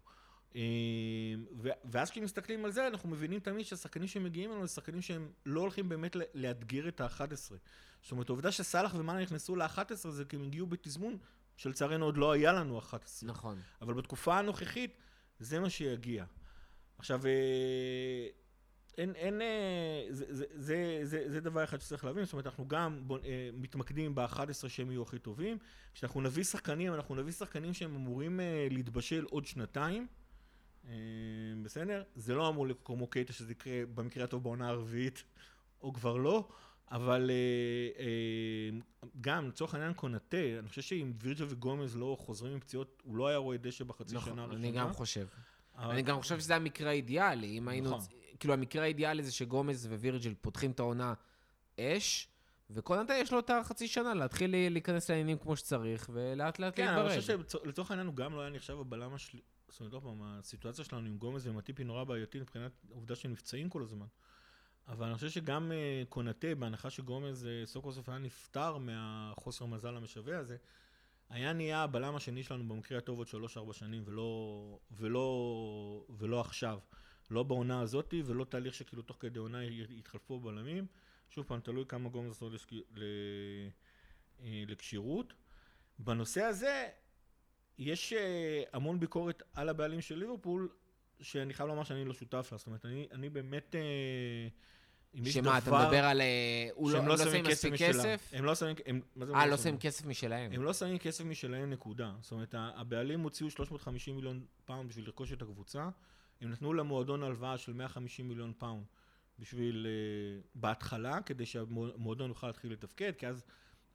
ו- ואז כשמסתכלים על זה, אנחנו מבינים תמיד שהשחקנים שמגיעים אלינו זה שחקנים שהם לא הולכים באמת לאתגר את ה-11. זאת אומרת, העובדה שסאלח ומאנה נכנסו ל-11 זה כי הם הגיעו בתזמון שלצערנו עוד לא היה לנו 11. נכון. אבל בתקופה הנוכחית, זה מה שיגיע. עכשיו, אה, אין, אין, אה, זה, זה, זה, זה, זה דבר אחד שצריך להבין, זאת אומרת, אנחנו גם בוא, אה, מתמקדים ב-11 שהם יהיו הכי טובים. כשאנחנו נביא שחקנים, אנחנו נביא שחקנים שהם אמורים אה, להתבשל עוד שנתיים. אה, בסדר? זה לא אמור לקרות כמו קייטה שזה יקרה במקרה הטוב בעונה הרביעית, או כבר לא, אבל אה, אה, גם לצורך העניין קונאטה, אני חושב שאם וירג'ל וגומז לא חוזרים עם פציעות, הוא לא היה רואה דשא בחצי שנה נכון, הראשונה. אני גם חושב. אבל- אני גם חושב שזה המקרה האידיאלי. אם היינו... נכון. כאילו, המקרה האידיאלי זה שגומז ווירג'ל פותחים את העונה אש, וקונטה יש לו את החצי שנה להתחיל להיכנס לעניינים כמו שצריך, ולאט לאט כן, אבל אני להתברד. חושב שלצורך העניין הוא גם לא היה נחשב הבלם השלי... זאת אומרת, עוד פעם, הסיטואציה שלנו עם גומז ומטיפי נורא בעייתית מבחינת העובדה שהם נפצעים כל הזמן. אבל אני חושב שגם אה, קונאטה, בהנחה שגומז סוף כל סוף היה נפטר מהחוסר מזל המשווע הזה, היה נהיה הבלם השני שלנו במקרה הטוב עוד שלוש-ארבע שנים, ולא, ולא, ולא עכשיו. לא בעונה הזאתי, ולא תהליך שכאילו תוך כדי עונה יתחלפו בלמים. שוב פעם, תלוי כמה גומז עשו. אה, לכשירות. בנושא הזה, יש אה, המון ביקורת על הבעלים של ליברפול, שאני חייב לומר שאני לא שותף לה. זאת אומרת, אני, אני באמת... אה, שמה, אתה דבר מדבר על... אה, הוא לא שהם לא שמים מספיק. כסף? הם לא שמים... אה, לא שמים כסף משלהם. הם לא שמים כסף משלהם, נקודה. זאת אומרת, הבעלים הוציאו 350 מיליון פאונד בשביל לרכוש את הקבוצה. הם נתנו למועדון הלוואה של 150 מיליון פאונד בשביל... אה, בהתחלה, כדי שהמועדון יוכל להתחיל לתפקד, כי אז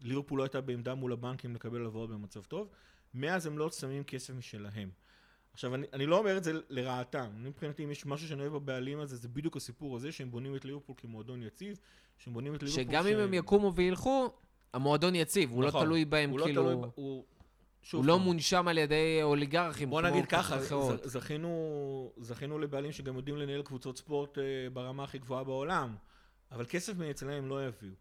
ליברפול לא הייתה בעמדה מול הבנקים לקבל הלוואות במצב טוב. מאז הם לא שמים כסף משלהם. עכשיו, אני, אני לא אומר את זה לרעתם. מבחינתי, אם יש משהו שאני אוהב בבעלים הזה, זה בדיוק הסיפור הזה, שהם בונים את ליברפול כמועדון יציב, שהם בונים את ליברפול... שגם אם הם יקומו וילכו, המועדון יציב, הוא לא נכון. תלוי בהם, הוא לא כאילו... תלוי, ב- הוא... שוב הוא לא מונשם על ידי אוליגרכים, בוא נגיד ככה. ז- זכינו, זכינו לבעלים שגם יודעים לנהל קבוצות ספורט אה, ברמה הכי גבוהה בעולם, אבל כסף מאצלם הם לא יביאו.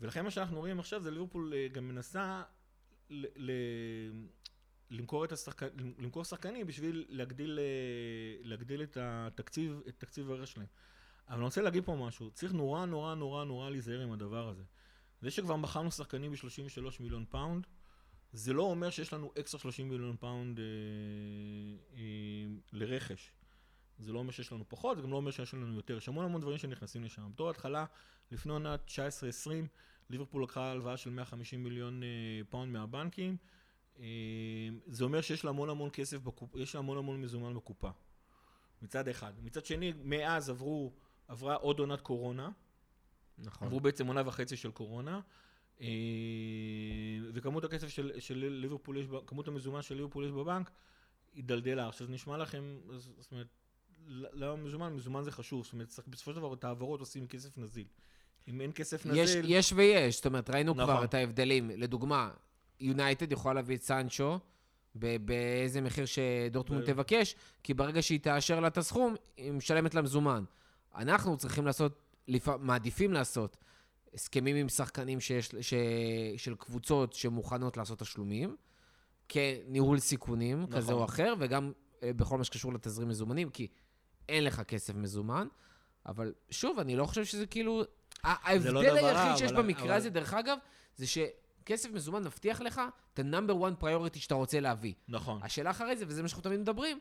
ולכן מה שאנחנו רואים עכשיו זה ליברפול אה, גם מנסה ל- ל- למכור, את השחק... למכור שחקנים בשביל להגדיל, אה, להגדיל את התקציב, את תקציב הרכש שלהם. אבל אני רוצה להגיד פה משהו, צריך נורא נורא נורא נורא להיזהר עם הדבר הזה. זה שכבר מכרנו שחקנים ב-33 מיליון פאונד, זה לא אומר שיש לנו אקסטרה 30 מיליון פאונד אה, אה, לרכש. זה לא אומר שיש לנו פחות, זה גם לא אומר שיש לנו יותר. יש המון המון דברים שנכנסים לשם. בתור התחלה, לפני עונת 19-20, ליברפול לקחה הלוואה של 150 מיליון אה, פאונד מהבנקים. אה, זה אומר שיש לה המון המון כסף, בקופ... יש לה המון המון מזומן בקופה. מצד אחד. מצד שני, מאז עברו עברה עוד עונת קורונה, נכון. עברו בעצם עונה וחצי של קורונה, אה, וכמות הכסף של, של ליברפול יש, כמות המזומן של ליברפול יש בבנק, הידלדלה. עכשיו זה נשמע לכם, זאת אומרת, למה מזומן? מזומן זה חשוב, זאת אומרת, בסופו של דבר את ההעברות עושים כסף נזיל. אם אין כסף יש, נזיל, יש ויש, זאת אומרת, ראינו נכון. כבר את ההבדלים. לדוגמה, יונייטד יכולה להביא את סנצ'ו באיזה מחיר שדורטמונד תבקש, כי ברגע שהיא תאשר לה את הסכום, היא משלמת לה מזומן. אנחנו צריכים לעשות. מעדיפים לעשות הסכמים עם שחקנים שיש, ש... של קבוצות שמוכנות לעשות תשלומים, כניהול סיכונים נכון. כזה או אחר, וגם אה, בכל מה שקשור לתזרים מזומנים, כי אין לך כסף מזומן. אבל שוב, אני לא חושב שזה כאילו... לא ההבדל רע, היחיד שיש אבל- במקרה אבל- הזה, דרך אגב, זה שכסף מזומן מבטיח לך את ה-number one priority שאתה רוצה להביא. נכון. השאלה אחרי זה, וזה מה שאנחנו תמיד מדברים,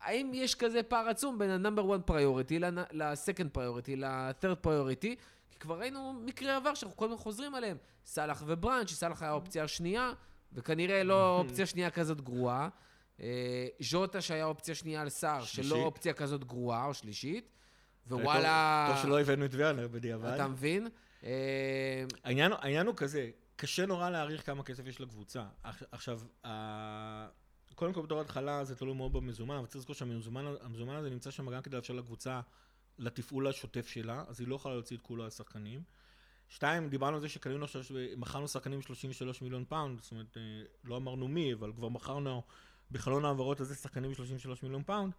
האם יש כזה פער עצום בין ה-number one priority ל-second priority, ל-third priority? כי כבר ראינו מקרי עבר שאנחנו כל הזמן חוזרים עליהם. סאלח ובראנץ', שסאלח היה האופציה השנייה, וכנראה לא *laughs* אופציה שנייה כזאת גרועה. אה, ז'וטה שהיה אופציה שנייה על סער, שלא. אופציה כזאת גרועה או שלישית. ווואלה, טוב, שלא הבאנו את ויאנר בדיעבד. אתה מבין? אה, העניין הוא כזה, קשה נורא להעריך כמה כסף יש לקבוצה. עכ- עכשיו. קודם כל בתור התחלה זה תלוי מאוד במזומן, אבל צריך לזכור שהמזומן המזומן הזה נמצא שם גם כדי לאפשר לקבוצה לתפעול השוטף שלה, אז היא לא יכולה להוציא את כולו על שחקנים. שתיים, דיברנו על זה שקנינו עכשיו, מכרנו שחקנים 33 מיליון פאונד, זאת אומרת, אה, לא אמרנו מי, אבל כבר מכרנו בחלון העברות הזה שחקנים 33 מיליון פאונד.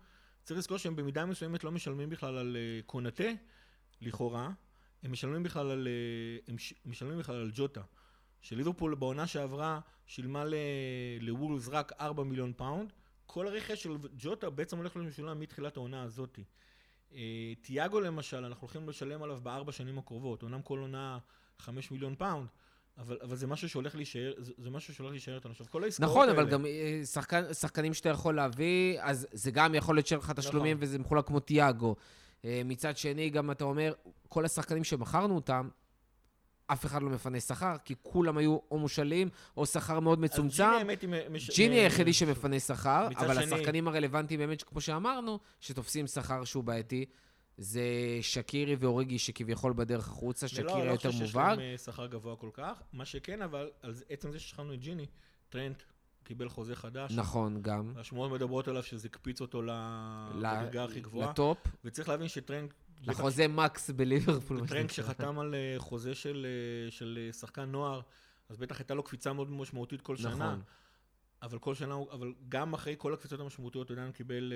צריך לזכור שהם במידה מסוימת לא משלמים בכלל על אה, קונאטה, לכאורה, הם משלמים בכלל על, אה, הם משלמים בכלל על ג'וטה. שליברפול בעונה שעברה שילמה לוולס רק 4 מיליון פאונד, כל הרכש של ג'וטה בעצם הולך להיות משולם מתחילת העונה הזאת. אה, תיאגו למשל, אנחנו הולכים לשלם עליו בארבע שנים הקרובות, אומנם כל עונה 5 מיליון פאונד, אבל, אבל זה משהו שהולך להישאר, זה, זה משהו שהולך להישאר איתנו. עכשיו, כל העסקאות נכון, האלה... אבל גם אה, שחקן, שחקנים שאתה יכול להביא, אז זה גם יכול להיות שאין לך תשלומים נכון. וזה מחולק כמו תיאגו. אה, מצד שני, גם אתה אומר, כל השחקנים שמכרנו אותם, אף אחד לא מפנה שכר, כי כולם היו או מושאלים, או שכר מאוד מצומצם. ג'יני, היחידי שמפנה שכר, אבל שני- השחקנים הרלוונטיים באמת, כמו שאמרנו, שתופסים שכר שהוא בעייתי, זה שקירי ואוריגי שכביכול בדרך החוצה, אני לא- שקירי לא יותר חושב שיש מובהק. להם אה, שכר גבוה כל כך. מה שכן, אבל, על עצם זה ששכרנו את ג'יני, טרנט קיבל חוזה חדש. נכון, גם. השמועות מדברות עליו שזה הקפיץ אותו לדרגה הכי גבוהה. לטופ, וצריך להבין שטרנט... לחוזה מקס בליברפול. טרנק. שחתם על אה, חוזה של, אה, של אה, שחקן נוער, אז בטח הייתה לו קפיצה מאוד משמעותית כל שנה. נכון. אבל כל שנה, הוא- אבל גם אחרי כל הקפיצות המשמעותיות, עדיין קיבל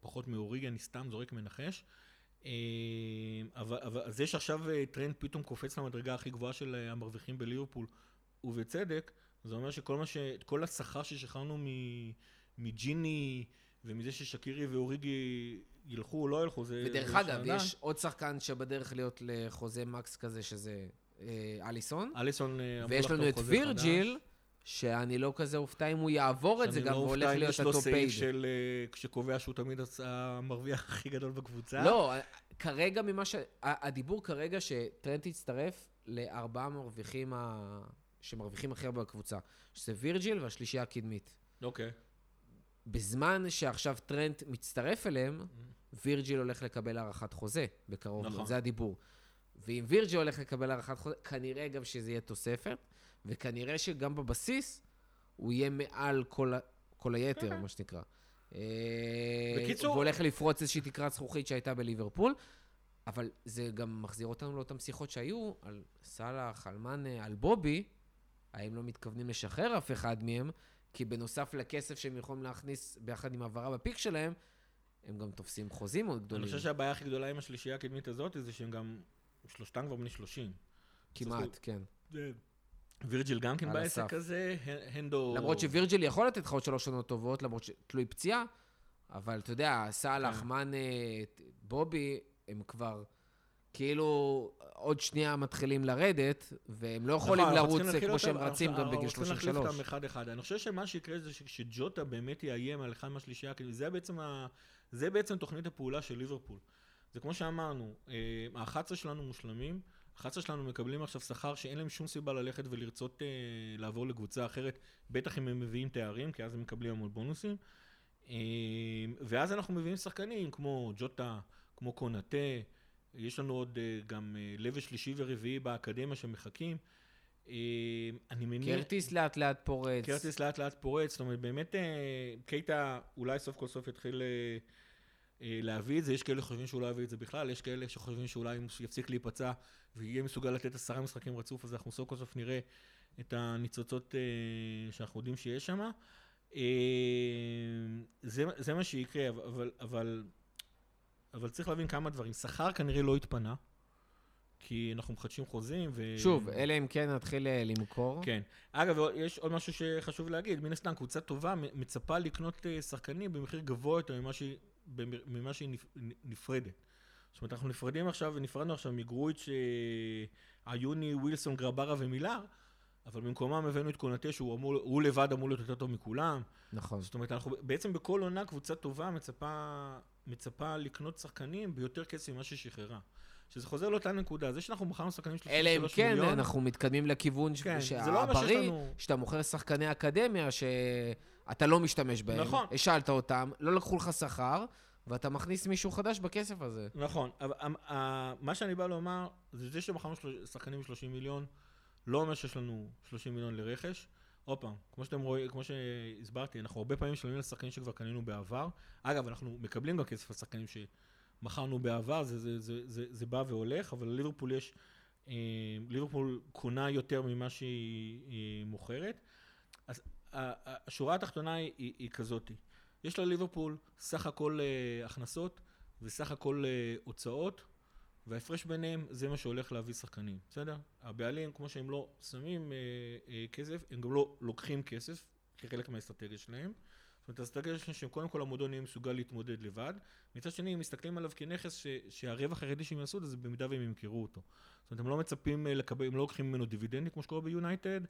פחות מאוריגי, אני סתם זורק מנחש. אבל, אבל זה שעכשיו אה, טרנד פתאום קופץ למדרגה הכי גבוהה של המרוויחים בליברפול, ובצדק, זה אומר שכל מה ש... כל השכר ששחררנו מג'יני ומזה ששקירי ואוריגי ילכו או לא ילכו, זה... ודרך זה אגב, שאלה. יש עוד שחקן שבדרך להיות לחוזה מקס כזה, שזה אה, אליסון, אליסון אה, אמור ויש לנו את וירג'יל, חדש. שאני לא כזה אופתע אם הוא יעבור את זה שאני גם, לא והולך אופתע אם להיות יש לו הטופ סעיף פייד. של... אה, שקובע שהוא תמיד המרוויח הכי גדול בקבוצה. לא, כרגע ממה ש... הדיבור כרגע שטרנט יצטרף לארבעה מרוויחים ה... שמרוויחים הכי הרבה בקבוצה, שזה וירג'יל והשלישייה הקדמית. אוקיי. בזמן שעכשיו טרנט מצטרף אליהם, וירג'יל הולך לקבל הארכת חוזה בקרוב נכון. מאוד, זה הדיבור. ואם וירג'יל הולך לקבל הארכת חוזה, כנראה גם שזה יהיה תוספת, וכנראה שגם בבסיס הוא יהיה מעל כל, כל היתר, מה שנקרא. אה, בקיצור- הוא הולך לפרוץ איזושהי תקרת זכוכית שהייתה בליברפול, אבל זה גם מחזיר אותנו לאותן שיחות שהיו על סאלח, על מאנה, על בובי, האם לא מתכוונים לשחרר אף אחד מהם, כי בנוסף לכסף שהם יכולים להכניס ביחד עם העברה בפיק שלהם, הם גם תופסים חוזים מאוד אני גדולים. חושב שהבעיה הכי גדולה עם השלישייה הקדמית הזאת זה שהם גם, שלושתם כבר בני 30. כמעט, כן. וירג'יל גם כן בעסק הסף. הזה, הנדו... למרות שווירג'יל יכול לתת לך עוד שלוש שנות טובות, למרות שתלוי פציעה, אבל אתה יודע, סאלח, כן. מאנה, בובי, הם כבר כאילו עוד שנייה מתחילים לרדת, והם לא יכולים נכון, אנחנו לרוץ כמו שהם רצים גם בגיל אנחנו צריכים להחליף 33. אותם אחד-אחד. אני חושב שמה שיקרה זה שכשג'וטה באמת יאיים על אחד מהשלישייה זה בעצם, ה... זה בעצם תוכנית הפעולה של ליברפול. זה כמו שאמרנו, אה, ה-11 שלנו מושלמים, ה-11 שלנו מקבלים עכשיו שכר שאין להם שום סיבה ללכת ולרצות אה, לעבור לקבוצה אחרת, בטח אם הם מביאים תארים, כי אז הם מקבלים המון בונוסים. אה, ואז אנחנו מביאים שחקנים כמו ג'וטה, כמו קונאטה, יש לנו עוד אה, גם אה, לבל שלישי ורביעי באקדמיה שמחכים. אה, אני מניח... קרטיס לאט לאט פורץ. קרטיס לאט לאט פורץ, זאת אומרת, באמת קייטה אולי סוף כל סוף יתחיל להביא את זה, יש כאלה שחושבים שהוא לא יביא את זה בכלל, יש כאלה שחושבים שאולי אם יפסיק להיפצע ויהיה מסוגל לתת עשרה משחקים רצוף, אז אנחנו סוף כל סוף נראה את הניצוצות שאנחנו יודעים שיש שם. זה, זה מה שיקרה, אבל, אבל, אבל צריך להבין כמה דברים. שכר כנראה לא התפנה, כי אנחנו מחדשים חוזים. ו... שוב, אלא אם כן נתחיל אה, למכור. כן. אגב, יש עוד משהו שחשוב להגיד. מן הסתם, קבוצה טובה מצפה לקנות אה, שחקנים במחיר גבוה יותר ממה שהיא, ממה שהיא נפרדת. זאת אומרת, אנחנו נפרדים עכשיו, ונפרדנו עכשיו מגרויץ', עיוני, ווילסון, גרברה ומילאר, אבל במקומם הבאנו את קונטה, שהוא אמור, הוא לבד אמור להיות יותר טוב מכולם. נכון. זאת אומרת, אנחנו בעצם בכל עונה קבוצה טובה מצפה, מצפה לקנות שחקנים ביותר כסף ממה ששחררה. שזה חוזר לאותה נקודה, זה שאנחנו מכרנו שחקנים של 33 מיליון... אלא אם כן, אנחנו מתקדמים לכיוון כן, שהבריא, לא לנו... שאתה מוכר שחקני אקדמיה שאתה לא משתמש בהם. נכון. השאלת אותם, לא לקחו לך שכר, ואתה מכניס מישהו חדש בכסף הזה. נכון, אבל מה שאני בא לומר, זה זה שמכרנו שחקנים ב-30 מיליון, לא אומר שיש לנו 30 מיליון לרכש. עוד פעם, כמו שאתם רואים, כמו שהסברתי, אנחנו הרבה פעמים משלמים לשחקנים שכבר קנינו בעבר. אגב, אנחנו מקבלים גם כסף לשחקנים שמכרנו בעבר, זה, זה, זה, זה, זה בא והולך, אבל לליברפול יש, אה, ליברפול קונה יותר ממה שהיא אה, מוכרת. אז השורה התחתונה היא, היא, היא כזאת, יש לליברפול סך הכל אה, הכנסות וסך הכל אה, הוצאות, וההפרש ביניהם זה מה שהולך להביא שחקנים, בסדר? הבעלים, כמו שהם לא שמים אה, אה, כסף, הם גם לא לוקחים כסף כחלק מהאסטרטגיה שלהם. זאת אומרת, האסטרטגיה שלהם קודם כל המועדון יהיה מסוגל להתמודד לבד. מצד שני, הם מסתכלים עליו כנכס ש, שהרווח היחידי שהם יעשו זה במידה והם ימכרו אותו. זאת אומרת, הם לא מצפים לקבל, הם לא לוקחים ממנו דיבידנדים כמו שקורה ביונייטד,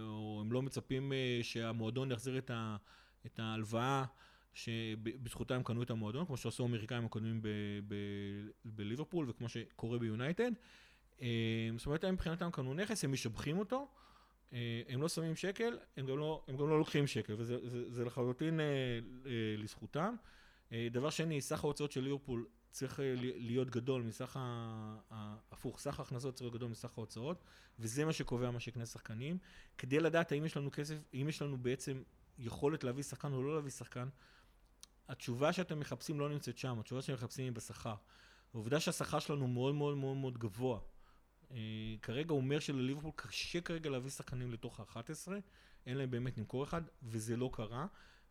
או הם לא מצפים אה, שהמועדון יחזיר את, ה, את ההלוואה שבזכותה הם קנו את המועדון, כמו שעשו האמריקאים הקודמים בליברפול וכמו שקורה ביונייטד. אה, זאת אומרת, הם מבחינתם קנו נכס, הם משבחים אותו, אה, הם לא שמים שקל, הם גם לא, הם גם לא לוקחים שקל, וזה זה, זה לחלוטין אה, לזכותם. דבר שני, סך ההוצאות של ליברפול צריך להיות גדול מסך ה... הפוך, סך ההכנסות צריך להיות גדול מסך ההוצאות, וזה מה שקובע מה שיקנה שחקנים. כדי לדעת האם יש לנו כסף, האם יש לנו בעצם יכולת להביא שחקן או לא להביא שחקן, התשובה שאתם מחפשים לא נמצאת שם, התשובה שאתם מחפשים היא בשכר. העובדה שהשכר שלנו מאוד מאוד מאוד מאוד גבוה, אה, כרגע אומר שלליברפול קשה כרגע להביא שחקנים לתוך ה-11, אין להם באמת למכור אחד, וזה לא קרה,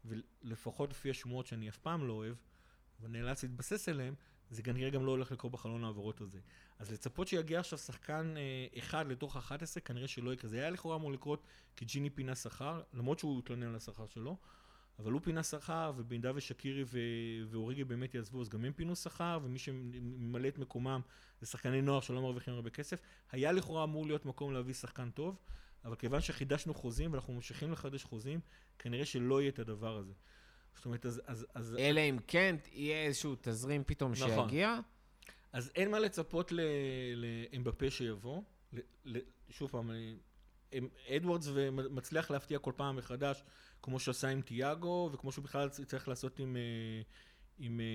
ולפחות לפי השמועות שאני אף פעם לא אוהב, ונאלץ להתבסס עליהם, זה כנראה גם לא הולך לקרות בחלון העברות הזה. אז לצפות שיגיע עכשיו שחקן אה, אחד לתוך ה-11, כנראה שלא יקרה. זה היה לכאורה אמור לקרות כי ג'יני פינה שכר, למרות שהוא התלונן על השכר שלו, אבל הוא פינה שכר, ובמידה ושקירי. ואוריגי באמת יעזבו, אז גם הם פינו שכר, ומי שממלא את מקומם זה שחקני נוער שלא מרוויחים הרבה כסף. היה לכאורה אמור להיות מקום להביא שחקן טוב, אבל כיוון שחידשנו חוזים ואנחנו ממשיכים לחדש חוזים, כנראה שלא יהיה את הדבר הזה. זאת אומרת, אז... אז, אז אלא אם כן יהיה איזשהו תזרים פתאום נכון. שיגיע. אז אין מה לצפות לאמבפה שיבוא. ל, ל, שוב פעם, אדוורדס מצליח להפתיע כל פעם מחדש, כמו שעשה עם תיאגו, וכמו שהוא בכלל צריך לעשות עם, אה, עם, אה,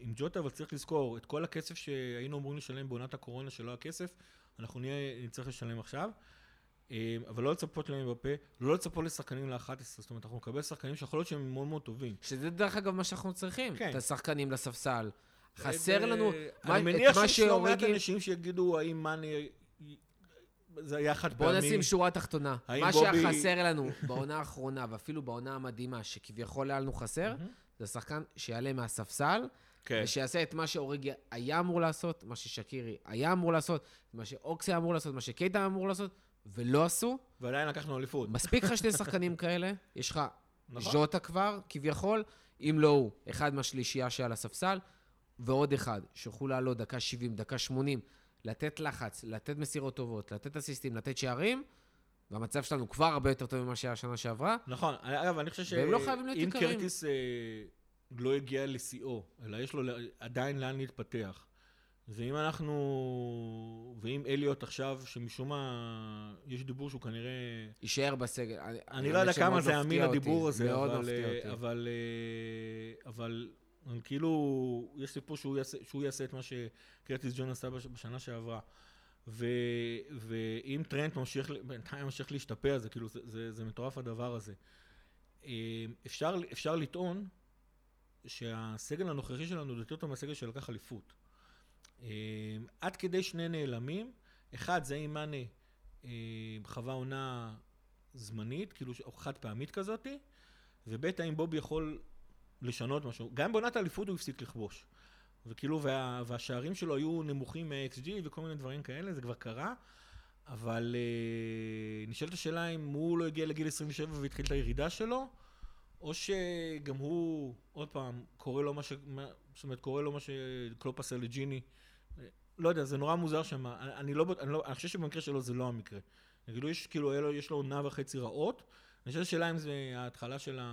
עם ג'וטה, אבל צריך לזכור, את כל הכסף שהיינו אמורים לשלם בעונת הקורונה שלא הכסף, אנחנו נהיה, נצטרך לשלם עכשיו. אה, אבל לא לצפות לאמבפה, לא לצפות לשחקנים ל-11, זאת אומרת, אנחנו נקבל שחקנים שיכול להיות שהם מאוד מאוד טובים. שזה דרך אגב מה שאנחנו צריכים, כן. את השחקנים לספסל. חסר לנו, אני מניח שיש לא מעט אנשים שיגידו האם מאני זה היה חד פעמי. בוא נשים שורה תחתונה. מה בובי... שהיה חסר לנו בעונה האחרונה, ואפילו בעונה המדהימה, שכביכול היה לנו חסר, זה שחקן שיעלה מהספסל, כן. ושיעשה את מה שאוריגי היה אמור לעשות, מה ששקירי היה אמור לעשות, מה שאוקסי היה אמור לעשות, מה שקייטה היה אמור לעשות, ולא עשו. ועדיין לקחנו אליפות. מספיק לך שני שחקנים כאלה, יש לך נכון. ז'וטה כבר, כביכול, אם לא הוא, אחד מהשלישייה שעל הספסל, ועוד אחד, שיוכלו לעלות דקה 70, דקה 80, לתת לחץ, לתת מסירות טובות, לתת אסיסטים, לתת שערים, והמצב שלנו כבר הרבה יותר טוב ממה שהיה השנה שעברה. נכון, אגב, אני חושב שאם לא קרטיס אה, לא הגיע לשיאו, אלא יש לו עדיין לאן להתפתח, ואם אנחנו... ואם אליוט עכשיו, שמשום מה יש דיבור שהוא כנראה... יישאר בסגל. אני, אני לא יודע כמה זה אמין הדיבור הזה, מאוד אבל, מפתיע אותי. אבל, אה, אבל אבל כאילו, יש סיפור שהוא יעשה, שהוא יעשה את מה שקרטיס ג'ון עשה בש- בשנה שעברה. ו, ואם טרנט ממשיך, בינתיים ממשיך להשתפר, זה כאילו, זה, זה, זה מטורף הדבר הזה. אה, אפשר, אפשר לטעון שהסגל הנוכחי שלנו יותר טוב מהסגל שלקח אליפות. אה, עד כדי שני נעלמים, אחד זה אם מאנה אה, חווה עונה זמנית, כאילו חד פעמית כזאתי, וב' האם בובי יכול לשנות משהו. גם בעונת האליפות הוא הפסיק לכבוש. וכאילו, וה, והשערים שלו היו נמוכים מה-XG וכל מיני דברים כאלה, זה כבר קרה. אבל אה, נשאלת השאלה אם הוא לא הגיע לגיל 27 והתחיל את הירידה שלו, או שגם הוא, עוד פעם, קורה לו מה ש... מה- זאת אומרת, קורה לו מה שקלופ עשה לג'יני. לא יודע, זה נורא מוזר שם. אני, אני, לא, אני, לא, אני חושב שבמקרה שלו זה לא המקרה. כאילו, יש, כאילו, יש לו עונה וחצי רעות. אני חושב השאלה אם זה ההתחלה של, ה...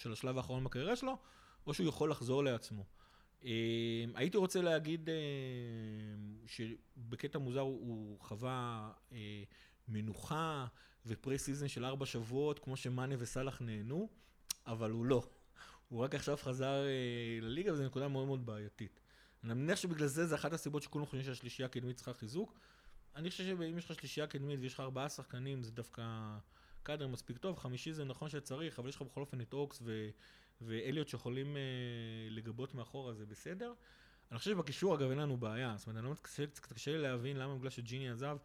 של השלב האחרון בקריירה שלו, או שהוא יכול לחזור לעצמו. אה, הייתי רוצה להגיד אה, שבקטע מוזר הוא, חווה אה, מנוחה ו pre-season של ארבע שבועות, כמו שמאנה וסאלח נהנו, אבל הוא לא. הוא רק עכשיו חזר לליגה, וזו נקודה מאוד מאוד בעייתית. אני מניח שבגלל זה, זה אחת הסיבות שכולם חושבים שהשלישייה הקדמית צריכה חיזוק. אני חושב שאם יש לך שלישייה קדמית ויש לך ארבעה שחקנים, זה דווקא קאדר מספיק טוב. חמישי זה נכון שצריך, אבל יש לך בכל אופן את אוקס ו... ואליוט שיכולים אה, לגבות מאחורה, זה בסדר. אני חושב שבקישור, אגב, אין לנו בעיה. זאת אומרת, אני לא קצת קשה לי להבין למה בגלל שג'יני עזב,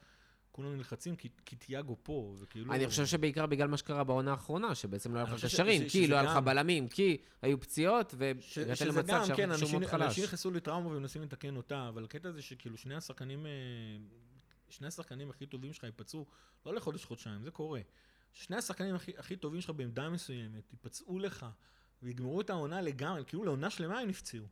כולם נלחצים, כי, כי תיאגו פה, וכאילו... אני חושב שבעיקר בגלל מה שקרה בעונה האחרונה, שבעצם לא היה לך קשרים, שזה- כי שזה לא היה לך גם- בלמים, כי היו פציעות, והגעת שזה למצב גם, כן, שאנחנו אנשים, מאוד חלש. אנשים נכנסו לטראומה ומנסים לתקן אותה, אבל הקטע זה שכאילו שני השחקנים, אה, שני השחקנים הכי טובים שלך ייפצעו, לא לחודש-חודשיים, זה קורה. שני השחקנים הכי, הכי טובים שלך בעמדה מסוימת, ייפצעו לך, ויגמרו את העונה לגמרי, כאילו לעונה שלמה הם נפצעו.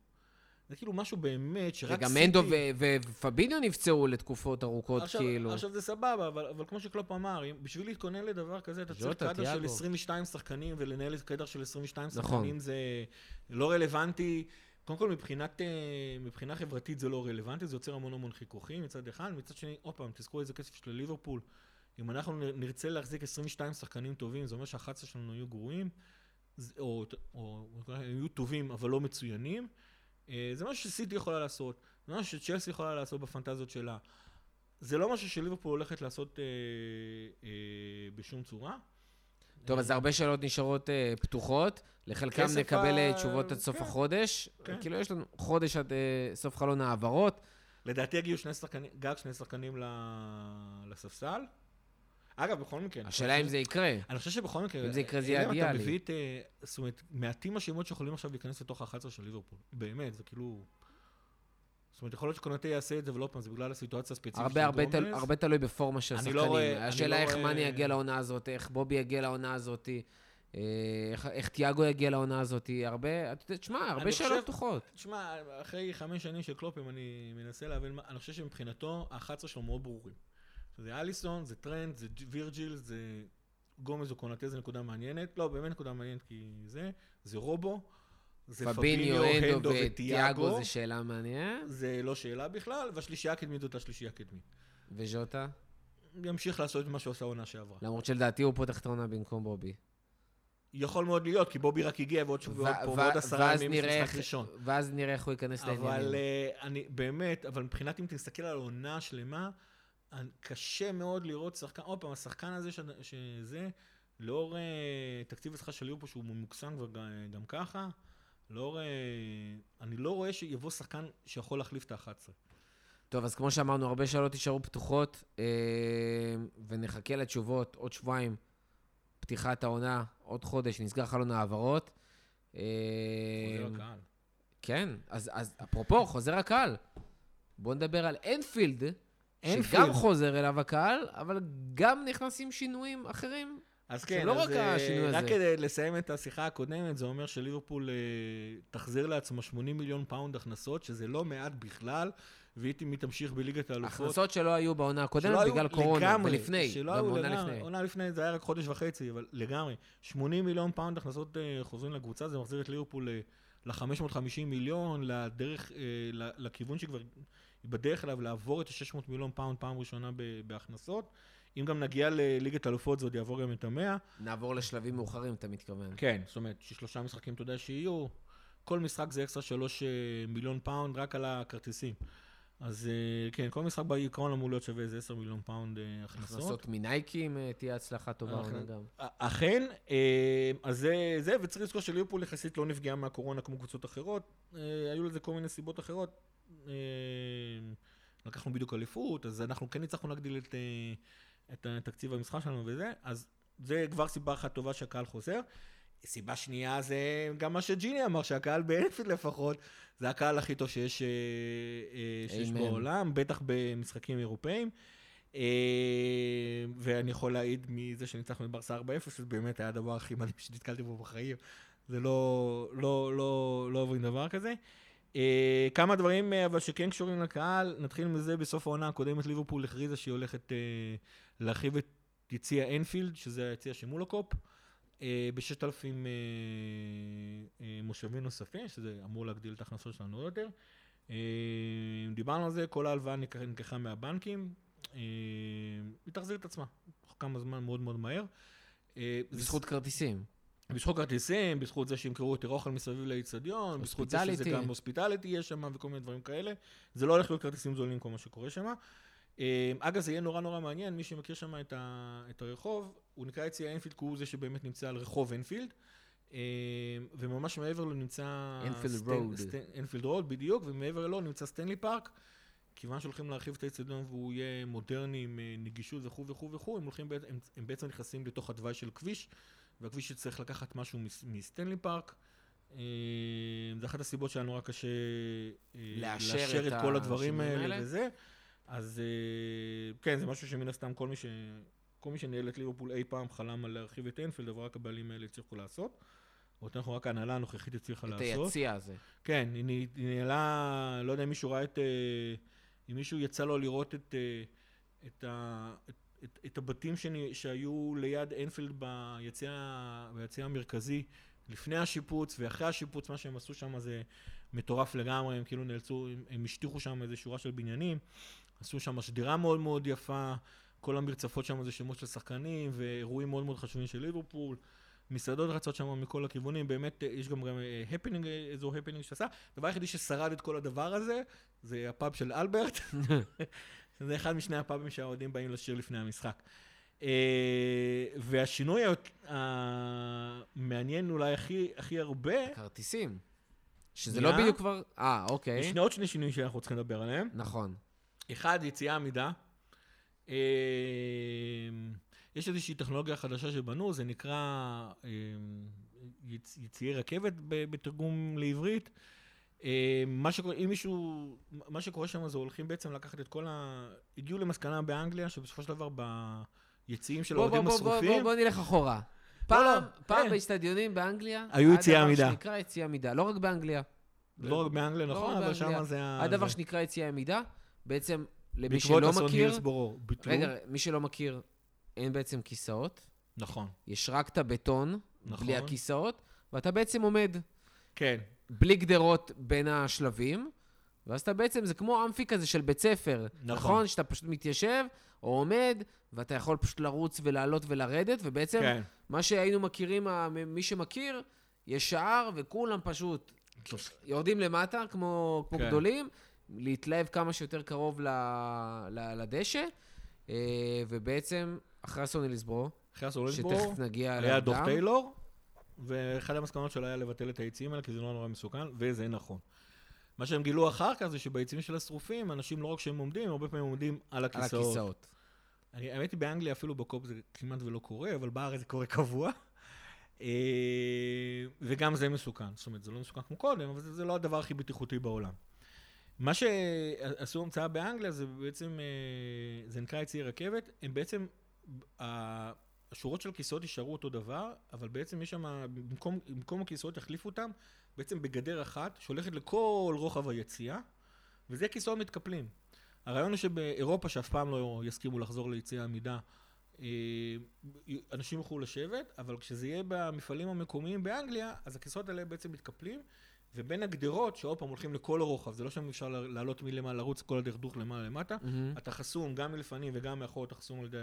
זה כאילו משהו באמת שרק וגם מנדו ופביניו נפצעו לתקופות ארוכות, עכשיו, כאילו. עכשיו זה סבבה, אבל, אבל כמו שקלופ אמר, בשביל להתכונן לדבר כזה, אתה צריך ז'וטה, קאדר של תיאגו. 22 שחקנים, ולנהל קאדר של 22 נכון. שחקנים זה לא רלוונטי. קודם כל, מבחינת, אה, מבחינה חברתית זה לא רלוונטי, זה יוצר המון המון חיכוכים מצד אחד, מצד שני, עוד פעם, תזכרו איזה כסף של ליברפול. אם אנחנו נרצה להחזיק 22 שחקנים טובים, זה אומר שה-11 שלנו יהיו גרועים, או, או, או יהיו טובים אבל לא מצוינים. אה, זה משהו שסיטי יכולה לעשות, זה משהו שצ'לסי יכולה לעשות בפנטזיות שלה. זה לא משהו שליברפול הולכת לעשות אה, אה, בשום צורה. טוב, אז הרבה שאלות נשארות אה, פתוחות. לחלקם נקבל אה, ה- תשובות עד סוף כן. החודש. כן. כאילו, יש לנו חודש עד אה, סוף חלון העברות. לדעתי יגיעו שני שחקנים, גג שני שחקנים לספסל. אגב, בכל מקרה, השאלה אם זה יקרה. אני חושב שבכל מקרה, אם זה יקרה, זה אלא יהיה אם אתה אידיאלי. מביא את, אה, זאת אומרת, מעטים השמות שיכולים עכשיו להיכנס לתוך ה-11 של ליברפול. באמת, זה כאילו... זאת אומרת, יכול להיות שקונטה יעשה את זה, עוד פעם, זה בגלל הסיטואציה הספציפית תל, גומז. הרבה תלוי בפורמה של השחקנים. לא אני השאלה לא איך מאני יגיע לעונה הזאת, איך בובי יגיע לעונה הזאת, אה, איך, איך תיאגו יגיע לעונה הזאת. הרבה, אתה תשמע, הרבה שאלות פתוחות. תשמע, אחרי חמש שנים של קלופ, אני מנסה להבין מה... אני חושב שמבחינתו, ה-11 שלו מאוד ברורים. זה אליסון, זה טרנט, זה וירג'יל, זה גומז או קונאטה, זה נקודה מעניינת. לא, באמת נקודה מעניינת, כי זה, זה רובו, זה פביניו, הנדו ותיאגו זה שאלה מעניינת. זה לא שאלה בכלל, והשלישייה הקדמית זאת השלישייה הקדמית. וג'וטה? ימשיך לעשות את מה שהוא עשה העונה שעברה. למרות שלדעתי הוא פותח את העונה במקום בובי. יכול מאוד להיות, כי בובי רק הגיע ועוד שבוע, ו- פה ועוד עשרה ימים של משחק ראשון. ואז נראה איך הוא ייכנס אבל לעניינים. אה, אני, באמת, אבל מבחינת אם תסתכל על העונה שלמה, קשה מאוד לראות שחקן, עוד פעם, השחקן הזה ש- שזה, לאור אה, תקציב השכר של ליברפול שהוא ממוקסם כבר גם, גם ככה, לאור, אה, אני לא רואה שיבוא שחקן שיכול להחליף את ה-11. טוב, אז כמו שאמרנו, הרבה שאלות יישארו פתוחות, אה, ונחכה לתשובות עוד שבועיים, פתיחת העונה, עוד חודש, נסגר חלון העברות. אה, חוזר הקהל. כן, אז, אז אפרופו, חוזר הקהל. בואו נדבר על אנפילד, שגם אנפילד. חוזר אליו הקהל, אבל גם נכנסים שינויים אחרים. אז כן, אז, רק אה, רק הזה. כדי לסיים את השיחה הקודמת, זה אומר שליברפול אה, תחזיר לעצמה 80 מיליון פאונד הכנסות, שזה לא מעט בכלל, והיא תמשיך בליגת האלופות. הכנסות שלא היו בעונה הקודמת בגלל קורונה, לגמרי, ולפני, שלא היו לגמרי, לפני. עונה לפני זה היה רק חודש וחצי, אבל לגמרי. 80 מיליון פאונד הכנסות אה, חוזרים לקבוצה, זה מחזיר את ליברפול ל-550 מיליון, לדרך, לכיוון שכבר היא בדרך אליו לעבור את ה-600 מיליון פאונד פעם ראשונה בהכנסות. אם גם נגיע לליגת האלופות זה עוד יעבור גם את המאה. נעבור לשלבים מאוחרים, אתה מתכוון. כן, זאת אומרת, ששלושה משחקים אתה יודע שיהיו, כל משחק זה אקסטרה שלוש אה, מיליון פאונד רק על הכרטיסים. אז אה, כן, כל משחק בעיקרון אמור להיות שווה איזה 10 מיליון פאונד אה, הכנסות. הכנסות מנייקי אם תהיה הצלחה טובה. עונה גם. אכן, אז זה, זה, וצריך לזכור שליברפול יחסית לא נפגעה מהקורונה כמו קבוצות אחרות, היו לזה כל מיני סיבות אחרות. אה, לקחנו בדיוק אליפות, אז אנחנו כן הצלחנו להגדיל את, אה, את תקציב המשחק שלנו וזה, אז זה כבר סיבה אחת טובה שהקהל חוזר. סיבה שנייה זה גם מה שג'יני אמר, שהקהל באנפילד לפחות, זה הקהל הכי טוב שיש, אה, אה, שיש. בעולם, בטח במשחקים אירופאים. אה, ואני יכול להעיד מזה שניצחנו את ברסה 4-0, שזה באמת היה הדבר הכי מדהים שנתקלתי בו בחיים. זה לא, לא, לא, לא עוברים דבר כזה. אה, כמה דברים אה, אבל שכן קשורים לקהל, נתחיל מזה, בסוף העונה הקודמת ליברפול הכריזה שהיא הולכת אה, להרחיב את יציע אנפילד, שזה היציע של מולוקופ, אה, ב-6,000 אה, אה, מושבים נוספים, שזה אמור להגדיל את ההכנסות שלנו עוד יותר. אה, דיברנו על זה, כל ההלוואה נלקח- נלקחה מהבנקים, אה, היא תחזיר את עצמה, כמה זמן מאוד מאוד מהר. אה, זה בזכות כרטיסים. בזכות כרטיסים, בזכות זה שימכרו יותר אוכל מסביב לאיצטדיון, בזכות זה שזה. גם הוספיטליטי יש שם וכל מיני דברים כאלה. זה לא הולך להיות כרטיסים זולים כל מה שקורה שם. אה, אגב, זה יהיה נורא נורא מעניין, מי שמכיר שם את, ה, את הרחוב, הוא נקרא יציע אנפילד, כי הוא זה שבאמת נמצא על רחוב אנפילד. אה, וממש מעבר לו נמצא... אנפילד סטן- רוד. אנפילד רוד, בדיוק, ומעבר לו נמצא סטנלי פארק. כיוון שהולכים להרחיב את האצטדיון והוא יהיה מודרני עם אה, נגישות וכו' וכו' וכו', הם, הולכים, הם, הם בעצם נכנסים לתוך התוואי של כביש, והכביש יצטרך לקחת משהו מס- מסטנלי פארק. אה, זה אחת הסיבות שהיה נורא קשה אה, לאשר לאשר את את כל הדברים האלה האלה. וזה. אז אה, כן, זה משהו שמן הסתם כל מי, ש... כל מי שניהל את ליברפול אי פעם חלם על להרחיב את אנפילד, אבל רק הבעלים האלה הצליחו לעשות. או יותר נכון, רק ההנהלה הנוכחית הצליחה את לעשות. היציע הזה. כן, היא ני- היא ניהלה, לא יודע אם מישהו ראה את, אם מישהו יצא לו לראות את, את, ה, את, את, את הבתים שני, שהיו ליד אנפילד ביציע, המרכזי, לפני השיפוץ ואחרי השיפוץ, מה שהם עשו שם זה מטורף לגמרי, הם כאילו נאלצו, הם, הם השטיחו שם איזו שורה של בניינים, עשו שם שדרה מאוד מאוד יפה, כל המרצפות שם זה שמות של שחקנים ואירועים מאוד מאוד חשובים של ליברפול. מסעדות רצות שם מכל הכיוונים, באמת אה, יש גם גם הפנינג, אזור הפנינג שעשה. הדבר היחידי ששרד את כל הדבר הזה, זה הפאב של אלברט. *laughs* זה אחד משני הפאבים שהאוהדים באים לשיר לפני המשחק. אה, והשינוי המעניין אולי הכי, הכי הרבה, כרטיסים. שזה. לא בדיוק כבר... אה, אוקיי. יש עוד שני שינויים שאנחנו צריכים לדבר עליהם. נכון. אחד, יציאה עמידה. אה, יש איזושהי טכנולוגיה חדשה שבנו, זה נקרא אה, יצ, יציאי רכבת בתרגום לעברית. אה, מה שקורה, אם מישהו, מה שקורה שם זה הולכים בעצם לקחת את כל ה... הגיעו למסקנה באנגליה שבסופו של דבר ביציאים של בוא, בוא, האוהדים בוא, בוא, בוא, השרופים, בוא נלך אחורה. לא, פעם, לא, פעם כן. באצטדיונים באנגליה, היו יציאי עמידה. שנקרא יציאה עמידה, לא רק באנגליה. לא רק באנגליה, לא נכון, אבל שם. זה ה... היה דבר זה. שנקרא יציאה עמידה, בעצם, למי בעקבות שלא אסון מכיר, ביטלו. רגע, מי שלא מכיר, אין בעצם כיסאות, נכון, יש רק את הבטון, נכון. בלי הכיסאות, ואתה בעצם עומד כן. בלי גדרות בין השלבים, ואז אתה בעצם, זה כמו אמפי כזה של בית ספר. נכון. נכון? שאתה פשוט מתיישב, או עומד, ואתה יכול פשוט לרוץ ולעלות ולרדת, ובעצם, כן. מה שהיינו מכירים, מי שמכיר, יש שער, וכולם פשוט יורדים למטה, כמו, כמו כן. גדולים, להתלהב כמה שיותר קרוב ל, ל, לדשא, אה, ובעצם, אחרי אסון אליסבורו, אחרי אסון הילסבורו, שתכף נגיע היה אליו דוח גם, טיילור, ואחת המסקנות שלו היה לבטל את היציאים האלה, כי זה נורא נורא מסוכן, וזה נכון. מה שהם גילו אחר כך זה שביציאים של השרופים, אנשים לא רק שהם עומדים, הרבה פעמים עומדים על על הכיסאות. הכיסאות. אני, האמת היא, באנגליה אפילו בקופ זה כמעט ולא קורה, אבל בארץ זה קורה קבוע. אה, וגם זה מסוכן. זאת אומרת, זה לא מסוכן כמו קודם, אבל זה, זה לא הדבר הכי בטיחותי בעולם. מה שעשו המצאה באנגליה זה בעצם, אה, זה נקרא יציעי רכבת, הם בעצם, השורות של הכיסאות יישארו אותו דבר, אבל בעצם יש שם, במקום, במקום הכיסאות יחליפו אותם, בעצם בגדר אחת שהולכת לכל רוחב היציאה, וזה כיסאות מתקפלים. הרעיון הוא שבאירופה, שאף פעם לא יסכימו לחזור ליציאי עמידה, אה, אנשים יוכלו לשבת, אבל כשזה יהיה במפעלים המקומיים באנגליה, אז הכיסאות האלה בעצם מתקפלים, ובין הגדרות, שעוד פעם הולכים לכל הרוחב, זה לא שם אפשר לעלות מלמעלה, לרוץ כל הדרך דוך למעלה למטה, מהמם. אתה חסום גם מלפנים וגם מאחור, אתה חסום על ידי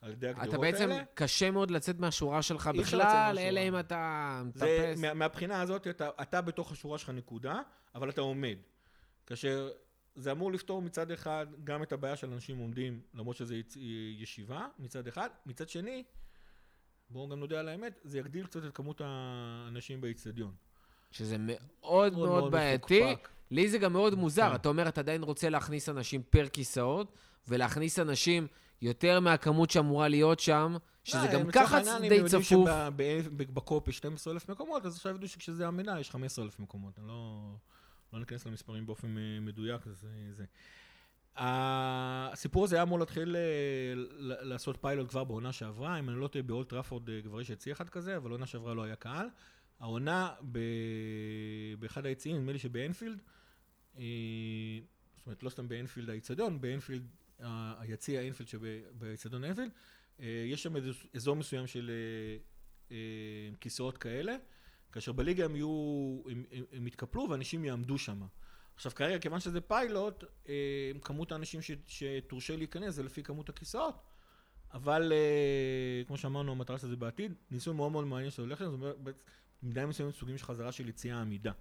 על ידי הגדרות אתה האלה. בעצם, קשה מאוד לצאת מהשורה שלך בכלל. אלא אם אתה זה, מטפס. מה, מהבחינה הזאת, אתה, אתה בתוך השורה שלך נקודה, אבל אתה עומד. כאשר זה אמור לפתור מצד אחד גם את הבעיה של אנשים עומדים, למרות יצ- ישיבה, מצד אחד. מצד שני, בואו גם נודה על האמת, זה יגדיל קצת את כמות האנשים באיצטדיון. שזה מאוד מאוד בעייתי. מפוקפק. לי זה גם מאוד מוזר. כן. אתה אומר, אתה עדיין רוצה להכניס אנשים פר כיסאות, ולהכניס אנשים יותר מהכמות שאמורה להיות שם, שזה לא, גם ככה די הם יודעים צפוף. שבקופ יש 12,000 מקומות, אז עכשיו ידעו שכשזה בעמידה יש 15,000 מקומות. אני לא, לא ניכנס למספרים באופן אה, מדויק, אז אה, זה. הסיפור הזה היה אמור להתחיל אה, לעשות פיילוט כבר בעונה שעברה, אם אני לא טועה באולד טראפורד אה, כבר יש יציע אחד כזה, אבל עונה שעברה לא היה קהל. העונה ב... באחד היציעים, נדמה לי שבאנפילד, אה, זאת אומרת לא סתם באנפילד האיצטדיון, באנפילד, היציע האנפילד שבאיצטדיון אנפילד, אה, יש שם אזור מסוים של אה, אה, כיסאות כאלה, כאשר בליגה הם יהיו, הם, הם, יתקפלו ואנשים יעמדו שם. עכשיו כרגע, כיוון שזה פיילוט, כמות האנשים שתורשה להיכנס זה לפי כמות הכיסאות, אבל כמו שאמרנו, המטרה של זה בעתיד, ניסוי מאוד מאוד מעניין שהולך לזה, במידה מסוימת סוגים של חזרה של יציאה עמידה.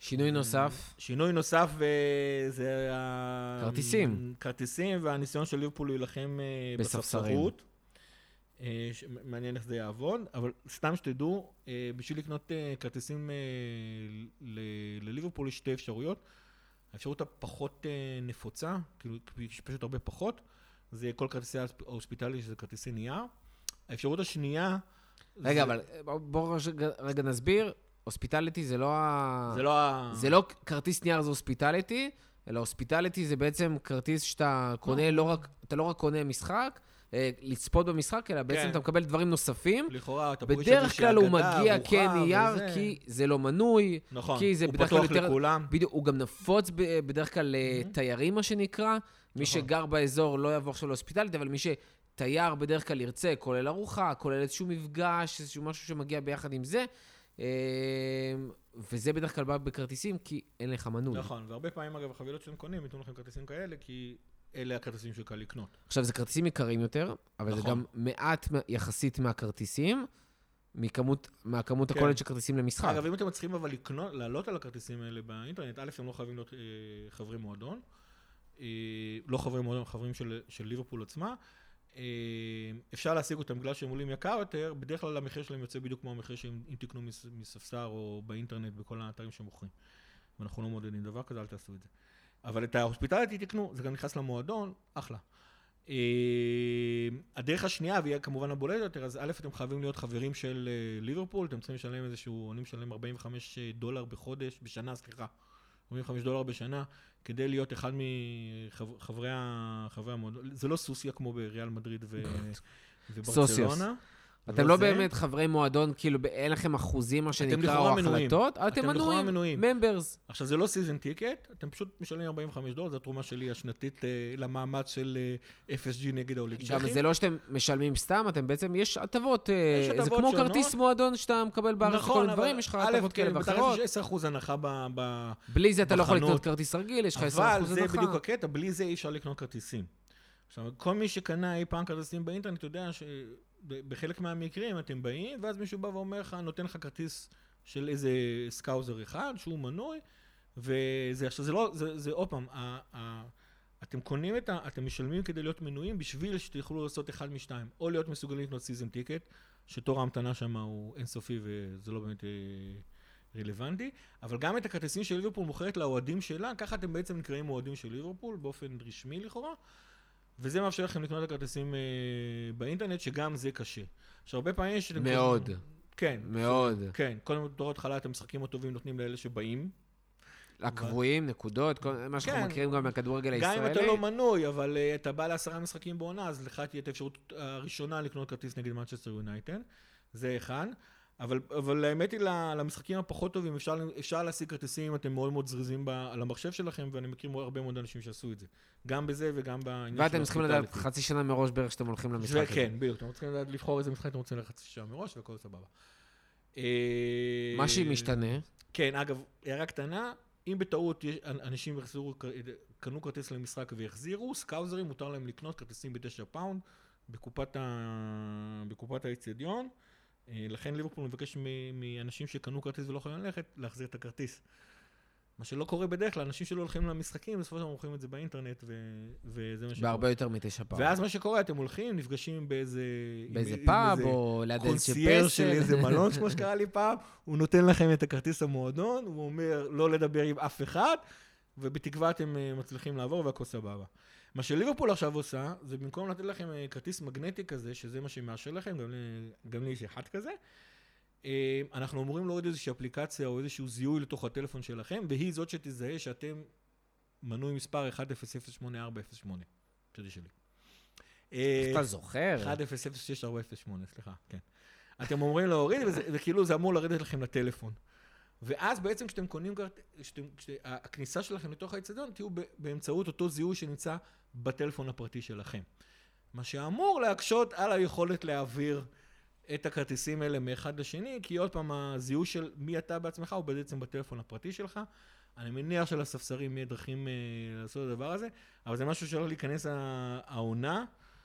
שינוי נוסף, שינוי נוסף אה, זה. כרטיסים. כרטיסים והניסיון של ליברפול להילחם אה. בספסרות. אה, מעניין איך זה יעבוד, אבל סתם שתדעו, בשביל לקנות כרטיסים לליברפול יש שתי אפשרויות. האפשרות הפחות נפוצה, כאילו יש פשוט הרבה פחות, זה כל כרטיסי ההוספיטלי שזה כרטיסי נייר. האפשרות השנייה... רגע, זה- אבל בוא- בוא רגע נסביר. הוספיטליטי זה לא ה... זה לא ה... זה לא כרטיס נייר זה הוספיטליטי, אלא הוספיטליטי זה בעצם כרטיס שאתה קונה לא רק, אתה לא רק קונה משחק, אה, לצפות במשחק, אלא בעצם כן. אתה מקבל דברים נוספים. לכאורה, אתה פוגש בדרך כלל הוא מגיע כנייר, וזה. כי זה לא מנוי, נכון, כי זה הוא בדרך כלל פתוח יותר... לכולם. בדיוק, הוא גם נפוץ בדרך כלל לתיירים, מה שנקרא. מי נכון. שגר באזור לא יבוא עכשיו להוספיטליטי, אבל מי שתייר בדרך כלל ירצה, כולל ארוחה, כולל איזשהו מפגש, איזשהו משהו שמגיע ביחד עם זה. אה, וזה בדרך כלל בא בכרטיסים, כי אין לך מנוי. נכון, והרבה פעמים אגב החבילות שאתם קונים ייתנו לכם כרטיסים כאלה, כי אלה הכרטיסים שקל לקנות. עכשיו, זה כרטיסים יקרים יותר, אבל זה נכון. גם מעט יחסית מהכרטיסים, מכמות, מהכמות כן. הכוללת של כרטיסים למשחק. אגב, אם אתם מצליחים אבל לקנות, לעלות על הכרטיסים האלה באינטרנט, א', הם לא חייבים להיות אה, חברי מועדון, אה, לא חברי מועדון, חברים של, של ליברפול עצמה. אה, אפשר להשיג אותם בגלל שהם עולים יקר יותר, בדרך כלל המחיר שלהם יוצא בדיוק כמו המחיר שהם תקנו מס- מספסר או באינטרנט בכל האתרים שמוכרים. ואנחנו לא מעודדים דבר כזה, אל תעשו את זה. אבל את ההוספיטליטי תקנו, זה גם נכנס למועדון, אחלה. אה, הדרך השנייה, והיא כמובן הבולטת יותר, אז א', אתם חייבים להיות חברים של אה, ליברפול, אתם צריכים לשלם איזשהו, אני משלם 45 דולר בחודש, בשנה, סליחה, 45 דולר בשנה, כדי להיות אחד מחברי המועדון. זה לא סוסיה כמו בריאל מדריד ו- *laughs* סוסיוס. אתם לא. באמת חברי מועדון, כאילו, אין לכם אחוזים, מה שנקרא, או. החלטות, אבל אתם מנויים, מנויים. members. עכשיו זה לא season ticket, אתם פשוט משלמים 45 דולר, זו התרומה שלי השנתית אה, למאמץ של אה, FSG נגד האוליגרכים. גם זה לא שאתם משלמים סתם, אתם בעצם, יש הטבות, אה, זה כמו. כרטיס מועדון שאתה מקבל בארץ נכון, מיני דברים, אבל יש לך הטבות כאלה כן, ואחרות. יש 10% הנחה ב... ב... בלי זה אתה לא יכול בחנות. לקנות כרטיס רגיל, יש לך 10% אבל הנחה. זה בדיוק הקטע, בלי זה אי אפשר לקנות כרטיסים. עכשיו, כל מי שקנה אי פעם כרטיסים באינטרנט יודע שבחלק מהמקרים אתם באים, ואז מישהו בא ואומר לך, נותן לך כרטיס של איזה Scouser אחד, שהוא מנוי, וזה, עכשיו זה לא, זה, זה עוד פעם, ה, ה, אתם קונים את ה... אתם משלמים כדי להיות מנויים בשביל שתוכלו לעשות אחד משתיים. או להיות מסוגלים לקנות season ticket, שתור ההמתנה שם הוא אינסופי וזה לא באמת אה, רלוונטי, אבל גם את הכרטיסים של ליברפול מוכרת לאוהדים שלה, ככה אתם בעצם נקראים אוהדים של ליברפול, באופן רשמי לכאורה, וזה מאפשר לכם לקנות את הכרטיסים אה, באינטרנט, שגם זה קשה. עכשיו, הרבה פעמים יש... מאוד. קונים- כן. מאוד. כן, קודם כל בתור התחלה את המשחקים הטובים נותנים לאלה שבאים. הקבועים, נקודות, כל מה שאנחנו כן. מכירים גם מהכדורגל גם אם אתה הישראלי. לא מנוי, אבל uh, אתה בא לעשרה משחקים בעונה, אז לך תהיה את האפשרות הראשונה לקנות כרטיס נגד מנצ'סטר יונייטד. זה אחד. אבל, אבל האמת היא, למשחקים הפחות טובים אפשר, אפשר להשיג כרטיסים אם אתם מאוד מאוד זריזים ב, על המחשב שלכם, ואני מכיר הרבה מאוד אנשים שעשו את זה. גם בזה וגם בעניין של ואתם צריכים לדעת. חצי שנה מראש בערך שאתם הולכים למשחק הזה. וכן, בדיוק. אתם צריכים לדעת לבחור איזה משחק אתם רוצים לחצי שנה מראש, והכל סבבה. אה, מה שמשתנה, כן, אגב, הערה קטנה, אם בטעות אנשים יחזרו, קנו כרטיס למשחק והחזירו, סקאוזרים מותר להם לקנות כרטיסים בתשע פאונד בקופת ה- בקופת האצטדיון. אה, לכן ליברפול מבקש מאנשים שקנו כרטיס ולא יכולים ללכת, להחזיר את הכרטיס. מה שלא קורה בדרך כלל, אנשים שלא הולכים למשחקים, בסופו של דבר מוכרים את זה באינטרנט, ו- וזה מה שקורה. בהרבה יותר מתשע פאונד. ואז מה שקורה, אתם הולכים, נפגשים באיזה... באיזה עם- פאב, או ליד איזה קונסיירז' של פסל. איזה מלון, כמו שקרה לי פעם, הוא נותן לכם את הכרטיס המועדון, הוא אומר לא לדבר עם אף אחד, ובתקווה אתם אה, מצליחים לעבור והכל סבבה. מה שליברפול עכשיו עושה, זה במקום לתת לכם אה, כרטיס מגנטי כזה, שזה מה שמאשר לכם, גם גם לי יש אחד כזה, אה, אנחנו אמורים להוריד איזושהי אפליקציה או איזשהו זיהוי לתוך הטלפון שלכם, והיא זאת שתזהה שאתם מנוי מספר 100848, שזה שלי. אה, איך אתה זוכר? 100648, סליחה, כן. אתם אומרים להוריד, וכאילו זה אמור לרדת לכם לטלפון. ואז בעצם כשאתם קונים כרטיס, הכניסה שלכם לתוך האצטדיון תהיו באמצעות אותו זיהוי שנמצא בטלפון הפרטי שלכם. מה שאמור להקשות על היכולת להעביר את הכרטיסים האלה מאחד לשני, כי עוד פעם, הזיהוי של מי אתה בעצמך הוא בעצם בטלפון הפרטי שלך. אני מניח שלספסרים יהיה דרכים אה, לעשות את הדבר הזה, אבל זה משהו שהולך להיכנס העונה.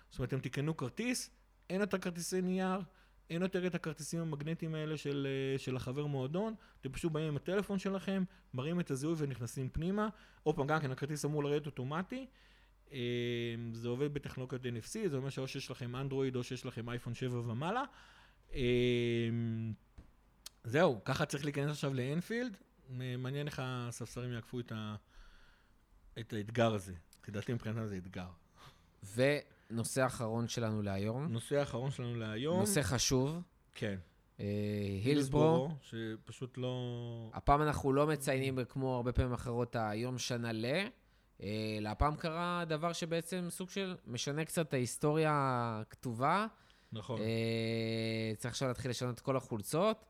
זאת אומרת, אתם תקנו כרטיס, אין יותר כרטיסי נייר, אין יותר את הכרטיסים המגנטיים האלה של, אה, של החבר מועדון, אתם פשוט באים עם הטלפון שלכם, מראים את הזיהוי ונכנסים פנימה. עוד פעם, גם כן, הכרטיס אמור לרדת אוטומטי. אה, זה עובד בטכנולוגיית NFC, זה אומר שאו שיש לכם אנדרואיד או שיש לכם אייפון 7 ומעלה. אה, זהו, ככה צריך להיכנס עכשיו לאנפילד. מעניין איך הספסרים יעקפו את, ה... את האתגר הזה. לדעתי מבחינתם זה אתגר. ונושא אחרון שלנו להיום, הנושא האחרון שלנו להיום. נושא חשוב, כן. אה, הילסבורו. שפשוט לא... הפעם אנחנו לא מציינים כמו הרבה פעמים אחרות היום שנה ל... אה, אלא הפעם קרה דבר שבעצם סוג של משנה קצת את ההיסטוריה הכתובה. נכון. אה, צריך עכשיו להתחיל לשנות את כל החולצות.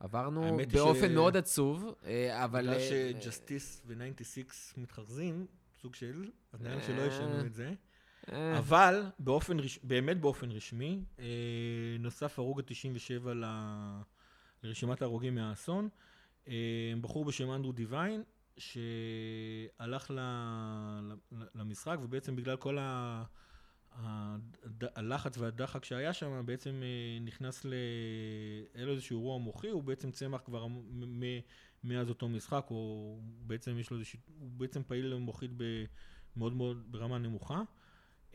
עברנו באופן ש- מאוד עצוב, אה, אבל... בגלל אה, שג'סטיס ו-96 מתחרזים, סוג של, אז נראה לי אה. שלא ישנו את זה. אה, אבל באופן, רש- באמת באופן רשמי, אה, נוסף הרוג ה-97 ל- לרשימת ההרוגים מהאסון. אה, בחור בשם אנדרו דיוויין, שהלך ל- למשחק, ובעצם בגלל כל ה... הלחץ והדחק שהיה שם, בעצם נכנס ל... היה לו איזשהו אירוע מוחי, הוא בעצם צמח כבר מאז אותו משחק, או בעצם יש לו איזשהו... הוא בעצם פעיל מוחית ב... מאוד מאוד ברמה נמוכה.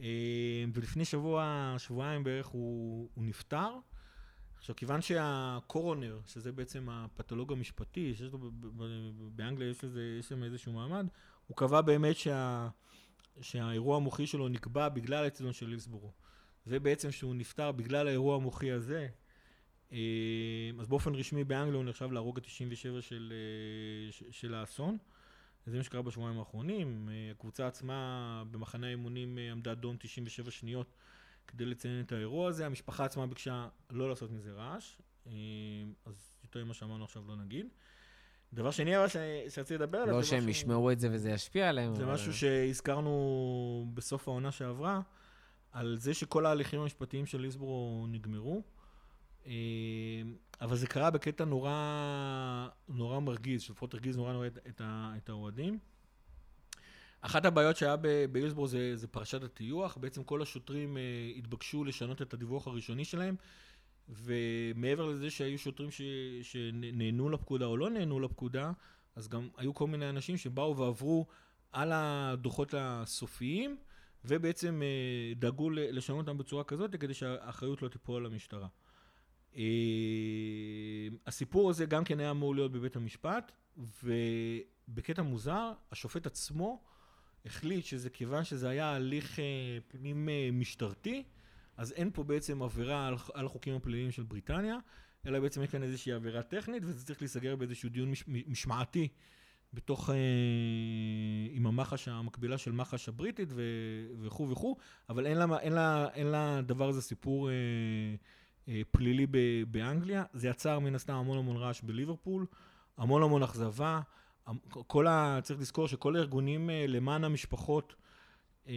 אה, ולפני שבוע, שבועיים בערך הוא, הוא נפטר. עכשיו, כיוון שהקורונר, שזה בעצם הפתולוג המשפטי, שיש לו באנגליה יש לזה, יש שם איזשהו מעמד, הוא קבע באמת שה, שהאירוע המוחי שלו נקבע בגלל האצטדיון של ליסבורו. ובעצם שהוא נפטר בגלל האירוע המוחי הזה, אה, אז באופן רשמי באנגליה הוא נחשב להרוג ה-97 של, אה, של האסון. זה מה שקרה בשבועיים האחרונים. אה, הקבוצה עצמה במחנה האימונים אה, עמדה דום 97 שניות כדי לציין את האירוע הזה. המשפחה עצמה ביקשה לא לעשות מזה רעש, אה, אז יותר ממה שאמרנו עכשיו לא נגיד. דבר שני אבל שרציתי לדבר עליו, לא שהם משהו- ישמעו את זה וזה ישפיע עליהם. זה אבל- משהו שהזכרנו בסוף העונה שעברה, על זה שכל ההליכים המשפטיים של ליסבורו נגמרו. אה, אבל זה קרה בקטע נורא, נורא מרגיז, שלפחות הרגיז נורא נורא את, את, האוהדים. אחת הבעיות שהיה ב- בהילסבורו זה, זה פרשת הטיוח, בעצם כל השוטרים אה, התבקשו לשנות את הדיווח הראשוני שלהם, ומעבר לזה שהיו שוטרים ש, שנהנו לפקודה או לא נהנו לפקודה, אז גם היו כל מיני אנשים שבאו ועברו על הדוחות הסופיים, ובעצם אה, דאגו לשנות אותם בצורה כזאת כדי שהאחריות לא תיפול על המשטרה. אה, הסיפור הזה גם כן היה אמור להיות בבית המשפט, ובקטע מוזר, השופט עצמו החליט שזה כיוון שזה היה הליך אה, פנים אה, משטרתי, אז אין פה בעצם עבירה על, החוקים הפליליים של בריטניה, אלא בעצם יש כאן איזושהי עבירה טכנית, וזה צריך להיסגר באיזשהו דיון מש, משמעתי בתוך, אה, עם המח"ש המקבילה של מח"ש הבריטית וכו' וכו', אבל אין לה, אין לה, אין לה דבר הזה סיפור אה, פלילי ב, באנגליה. זה יצר מן הסתם המון המון רעש בליברפול, המון המון אכזבה. כל ה... צריך לזכור שכל הארגונים אה, למען המשפחות אה,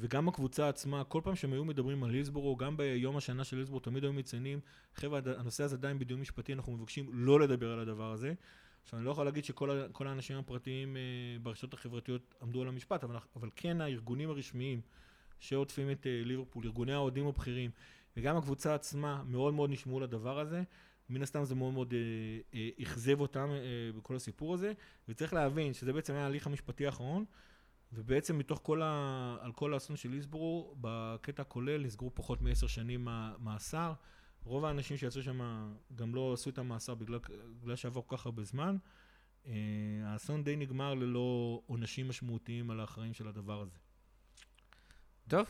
וגם הקבוצה עצמה, כל פעם שהם היו מדברים על ליסבורו, גם ביום השנה של ליסבורו, תמיד היו מציינים, חבר'ה, הנושא הזה עדיין בדיון משפטי, אנחנו מבקשים לא לדבר על הדבר הזה. עכשיו, אני לא יכול להגיד שכל האנשים הפרטיים אה, ברשתות החברתיות עמדו על המשפט, אבל, אבל כן הארגונים הרשמיים שעוטפים את אה, ליברפול, ארגוני האוהדים הבכירים, וגם הקבוצה עצמה מאוד מאוד נשמעו לדבר הזה. מן הסתם זה מאוד מאוד אה, אה, אכזב אותם אה, בכל הסיפור הזה, וצריך להבין שזה בעצם היה ההליך המשפטי האחרון, ובעצם מתוך כל ה... על כל האסון של ליסבורו, בקטע הכולל נסגרו פחות מעשר שנים מאסר. רוב האנשים שיצאו שם גם לא עשו את המאסר בגלל, בגלל שעבר כל כך הרבה זמן. אה, האסון די נגמר ללא עונשים משמעותיים על האחראים של הדבר הזה. טוב,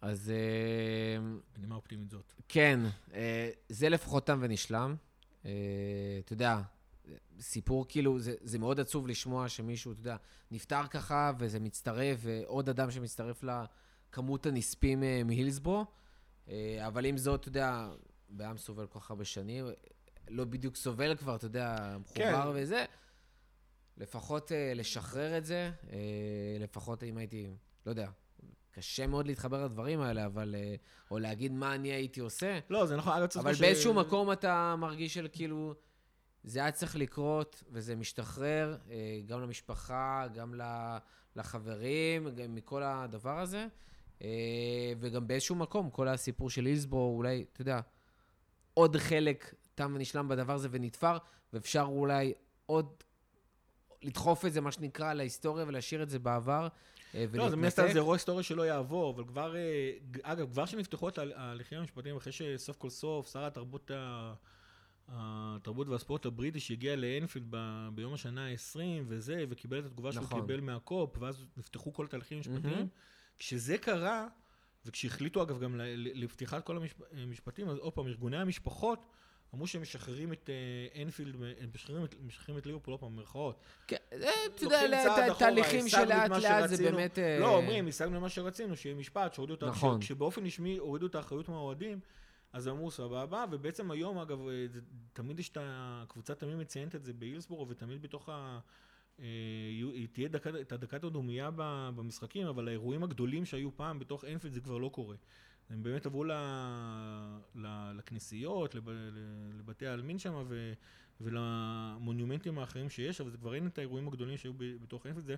אז... אה, בנימה אופטימית זאת. כן, אה, זה לפחות תם ונשלם. אתה יודע, סיפור כאילו, זה, זה מאוד עצוב לשמוע שמישהו, אתה יודע, נפטר ככה, וזה מצטרף, ועוד אדם שמצטרף לכמות הנספים מהילסבורו. אבל עם זאת, אתה יודע, בעם סובל כל כך הרבה שנים, לא בדיוק סובל כבר, אתה יודע, מחובר כן. וזה. לפחות לשחרר את זה, לפחות אם הייתי, לא יודע, קשה מאוד להתחבר לדברים האלה, אבל... Uh, או להגיד מה אני הייתי עושה. לא, זה נכון, אגב, צריך... אבל ש... באיזשהו מקום אתה מרגיש של כאילו, זה היה צריך לקרות, וזה משתחרר, uh, גם למשפחה, גם לחברים, גם מכל הדבר הזה. Uh, וגם באיזשהו מקום, כל הסיפור של אילסבו, אולי, אתה יודע, עוד חלק תם ונשלם בדבר הזה ונתפר, ואפשר אולי עוד לדחוף את זה, מה שנקרא, להיסטוריה ולהשאיר את זה בעבר. ולהתנתק. לא, זה מן הסתם זה אירוע היסטורי שלא יעבור, אבל כבר, אה, אגב, כבר שנפתחו את ההליכים המשפטיים, אחרי שסוף כל סוף שר התרבות, התרבות והספורט הבריטי שהגיע לאנפילד ב, ביום השנה ה-20 וזה, וקיבל את התגובה נכון. שהוא קיבל מהקופ, ואז נפתחו כל התהליכים המשפטיים. Mm-hmm. כשזה קרה, וכשהחליטו אגב גם לפתיחת כל המשפטים, אז עוד פעם, ארגוני המשפחות אמרו שהם משחררים את אנפילד, הם משחררים את ליברפול, עוד פעם, במרכאות. כן, אתה יודע, תהליכים שלאט לאט זה באמת... לא, אומרים, השגנו מה שרצינו, שיהיה משפט, שהורידו את... נכון. כשבאופן רשמי הורידו את האחריות מהאוהדים, אז אמרו סבבה, ובעצם היום, אגב, תמיד יש את הקבוצה תמיד מציינת את זה באילסבורו, ותמיד בתוך ה... תהיה את הדקת הדומייה במשחקים, אבל האירועים הגדולים שהיו פעם בתוך אנפילד זה כבר לא קורה. הם באמת עברו ל, ל, לכנסיות, לב, לבתי העלמין שם ו, ולמונומנטים האחרים שיש, אבל זה כבר אין את האירועים הגדולים שהיו בתוך אנפילד, זה,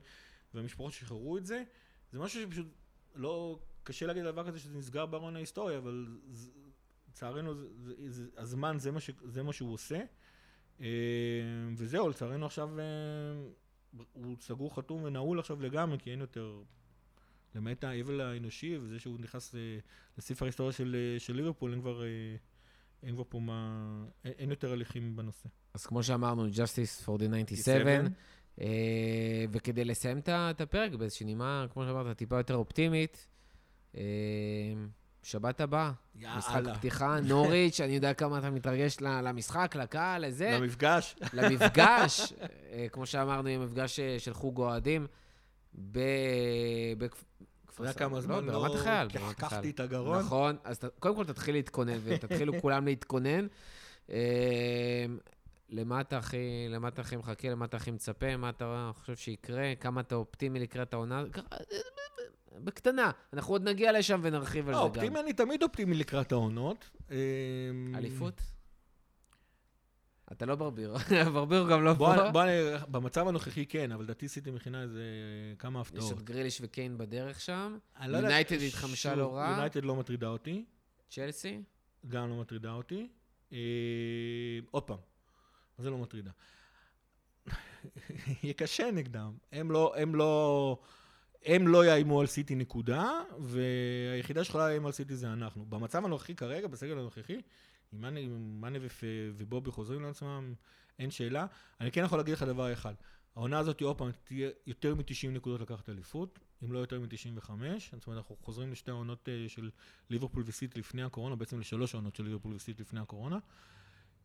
והמשפחות שחררו את זה. זה משהו שפשוט לא, קשה להגיד דבר כזה שזה נסגר בארון ההיסטוריה, אבל לצערנו הזמן זה מה, ש, זה מה שהוא עושה. אה, וזהו, לצערנו עכשיו אה, הוא סגור, חתום ונעול עכשיו לגמרי, כי אין יותר, למעט האבל האנושי וזה שהוא נכנס לספר ההיסטוריה של, של ליברפול, אין כבר, אין כבר פה מה, אין, אין יותר הליכים בנושא. אז כמו שאמרנו, Justice for the 97, uh, וכדי לסיים את הפרק באיזושהי נימה, כמו שאמרת, טיפה יותר אופטימית, uh, שבת הבאה, משחק פתיחה, נוריץ', אני יודע כמה אתה מתרגש למשחק, לקהל, לזה. למפגש. למפגש, *laughs* אה, כמו שאמרנו, יהיה מפגש אה, של חוג אוהדים בכפר אתה יודע כמה זמן לא... ברמת החייל, ברמת החייל. לקחתי את הגרון. נכון, אז קודם כל תתחיל להתכונן, *laughs* ותתחילו כולם להתכונן. אה, למה אתה הכי, למה אתה הכי מחכה, למה אתה הכי מצפה, מה אתה חושב שיקרה, כמה אתה אופטימי לקראת העונה, בקטנה. אנחנו עוד נגיע לשם ונרחיב על לא, זה גם. אופטימי, אני תמיד אופטימי לקראת העונות. אמ, אליפות? אתה לא ברביר, *laughs* ברביר גם לא פה. בוא, במצב הנוכחי כן, אבל לדעתי סיטי מכינה איזה כמה הפתעות. יש את גריליש וקיין בדרך שם. יונייטד התחמשה לא רע. יונייטד לא מטרידה אותי. צ'לסי? גם לא מטרידה אותי. אה, עוד פעם, מה זה לא מטרידה? *laughs* יהיה קשה נגדם. הם לא, הם לא... הם לא יאיימו על סיטי נקודה, והיחידה שיכולה לאיים על סיטי זה אנחנו. במצב הנוכחי כרגע, בסגל הנוכחי, עם מאנה ובובי חוזרים לעצמם, אין שאלה. אני כן יכול להגיד לך דבר אחד, העונה הזאת עוד פעם תהיה יותר מ-90 נקודות לקחת אליפות, אם לא יותר מ-95, זאת אומרת אנחנו חוזרים לשתי העונות אה, של ליברפול וסיטי לפני הקורונה, בעצם לשלוש העונות של ליברפול וסיטי לפני הקורונה.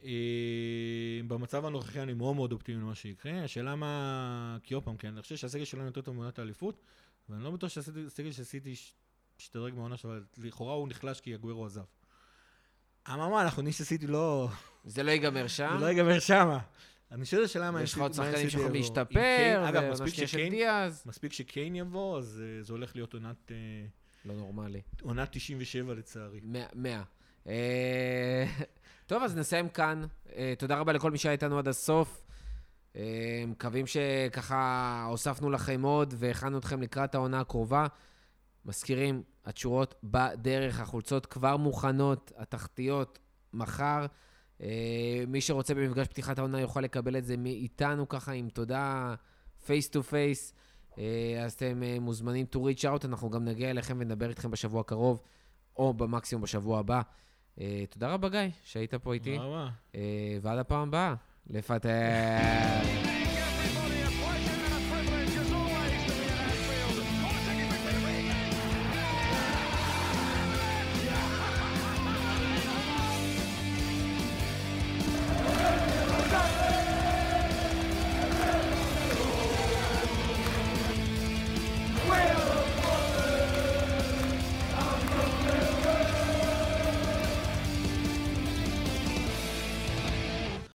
אה, במצב הנוכחי אני מאוד מאוד אופטימי למה שיקרה, השאלה מה, כי עוד פעם, כן, אני חושב שהסגל שלנו יותר טוב מעונת האליפות, ואני לא בטוח שהסגל שעשיתי השתדרג מהעונה שלו, לכאורה הוא נחלש כי הגוורו עזב. אממה, אנחנו יודעים שסיטי לא... זה לא ייגמר שם? זה לא ייגמר שם. אני שואל את השאלה מה... יש לך עוד שחקנים שיכולים להשתפר, אגב, מספיק שקיין יבוא, אז אה, זה הולך להיות עונת... אה, לא נורמלי. עונת 97 לצערי. 100. אה, *laughs* טוב, אז נסיים כאן. תודה רבה לכל מי שהיה איתנו עד הסוף. מקווים שככה הוספנו לכם עוד והכנו אתכם לקראת העונה הקרובה. מזכירים, התשורות בדרך, החולצות כבר מוכנות, התחתיות מחר. אה, מי שרוצה במפגש פתיחת העונה יוכל לקבל את זה מאיתנו ככה, עם תודה face to face. אז אתם אה, מוזמנים to reach out, אנחנו גם נגיע אליכם ונדבר איתכם בשבוע הקרוב, או במקסימום בשבוע הבא. אה, תודה רבה, גיא, שהיית פה איתי. תודה רבה. ועד הפעם הבאה, לפטר.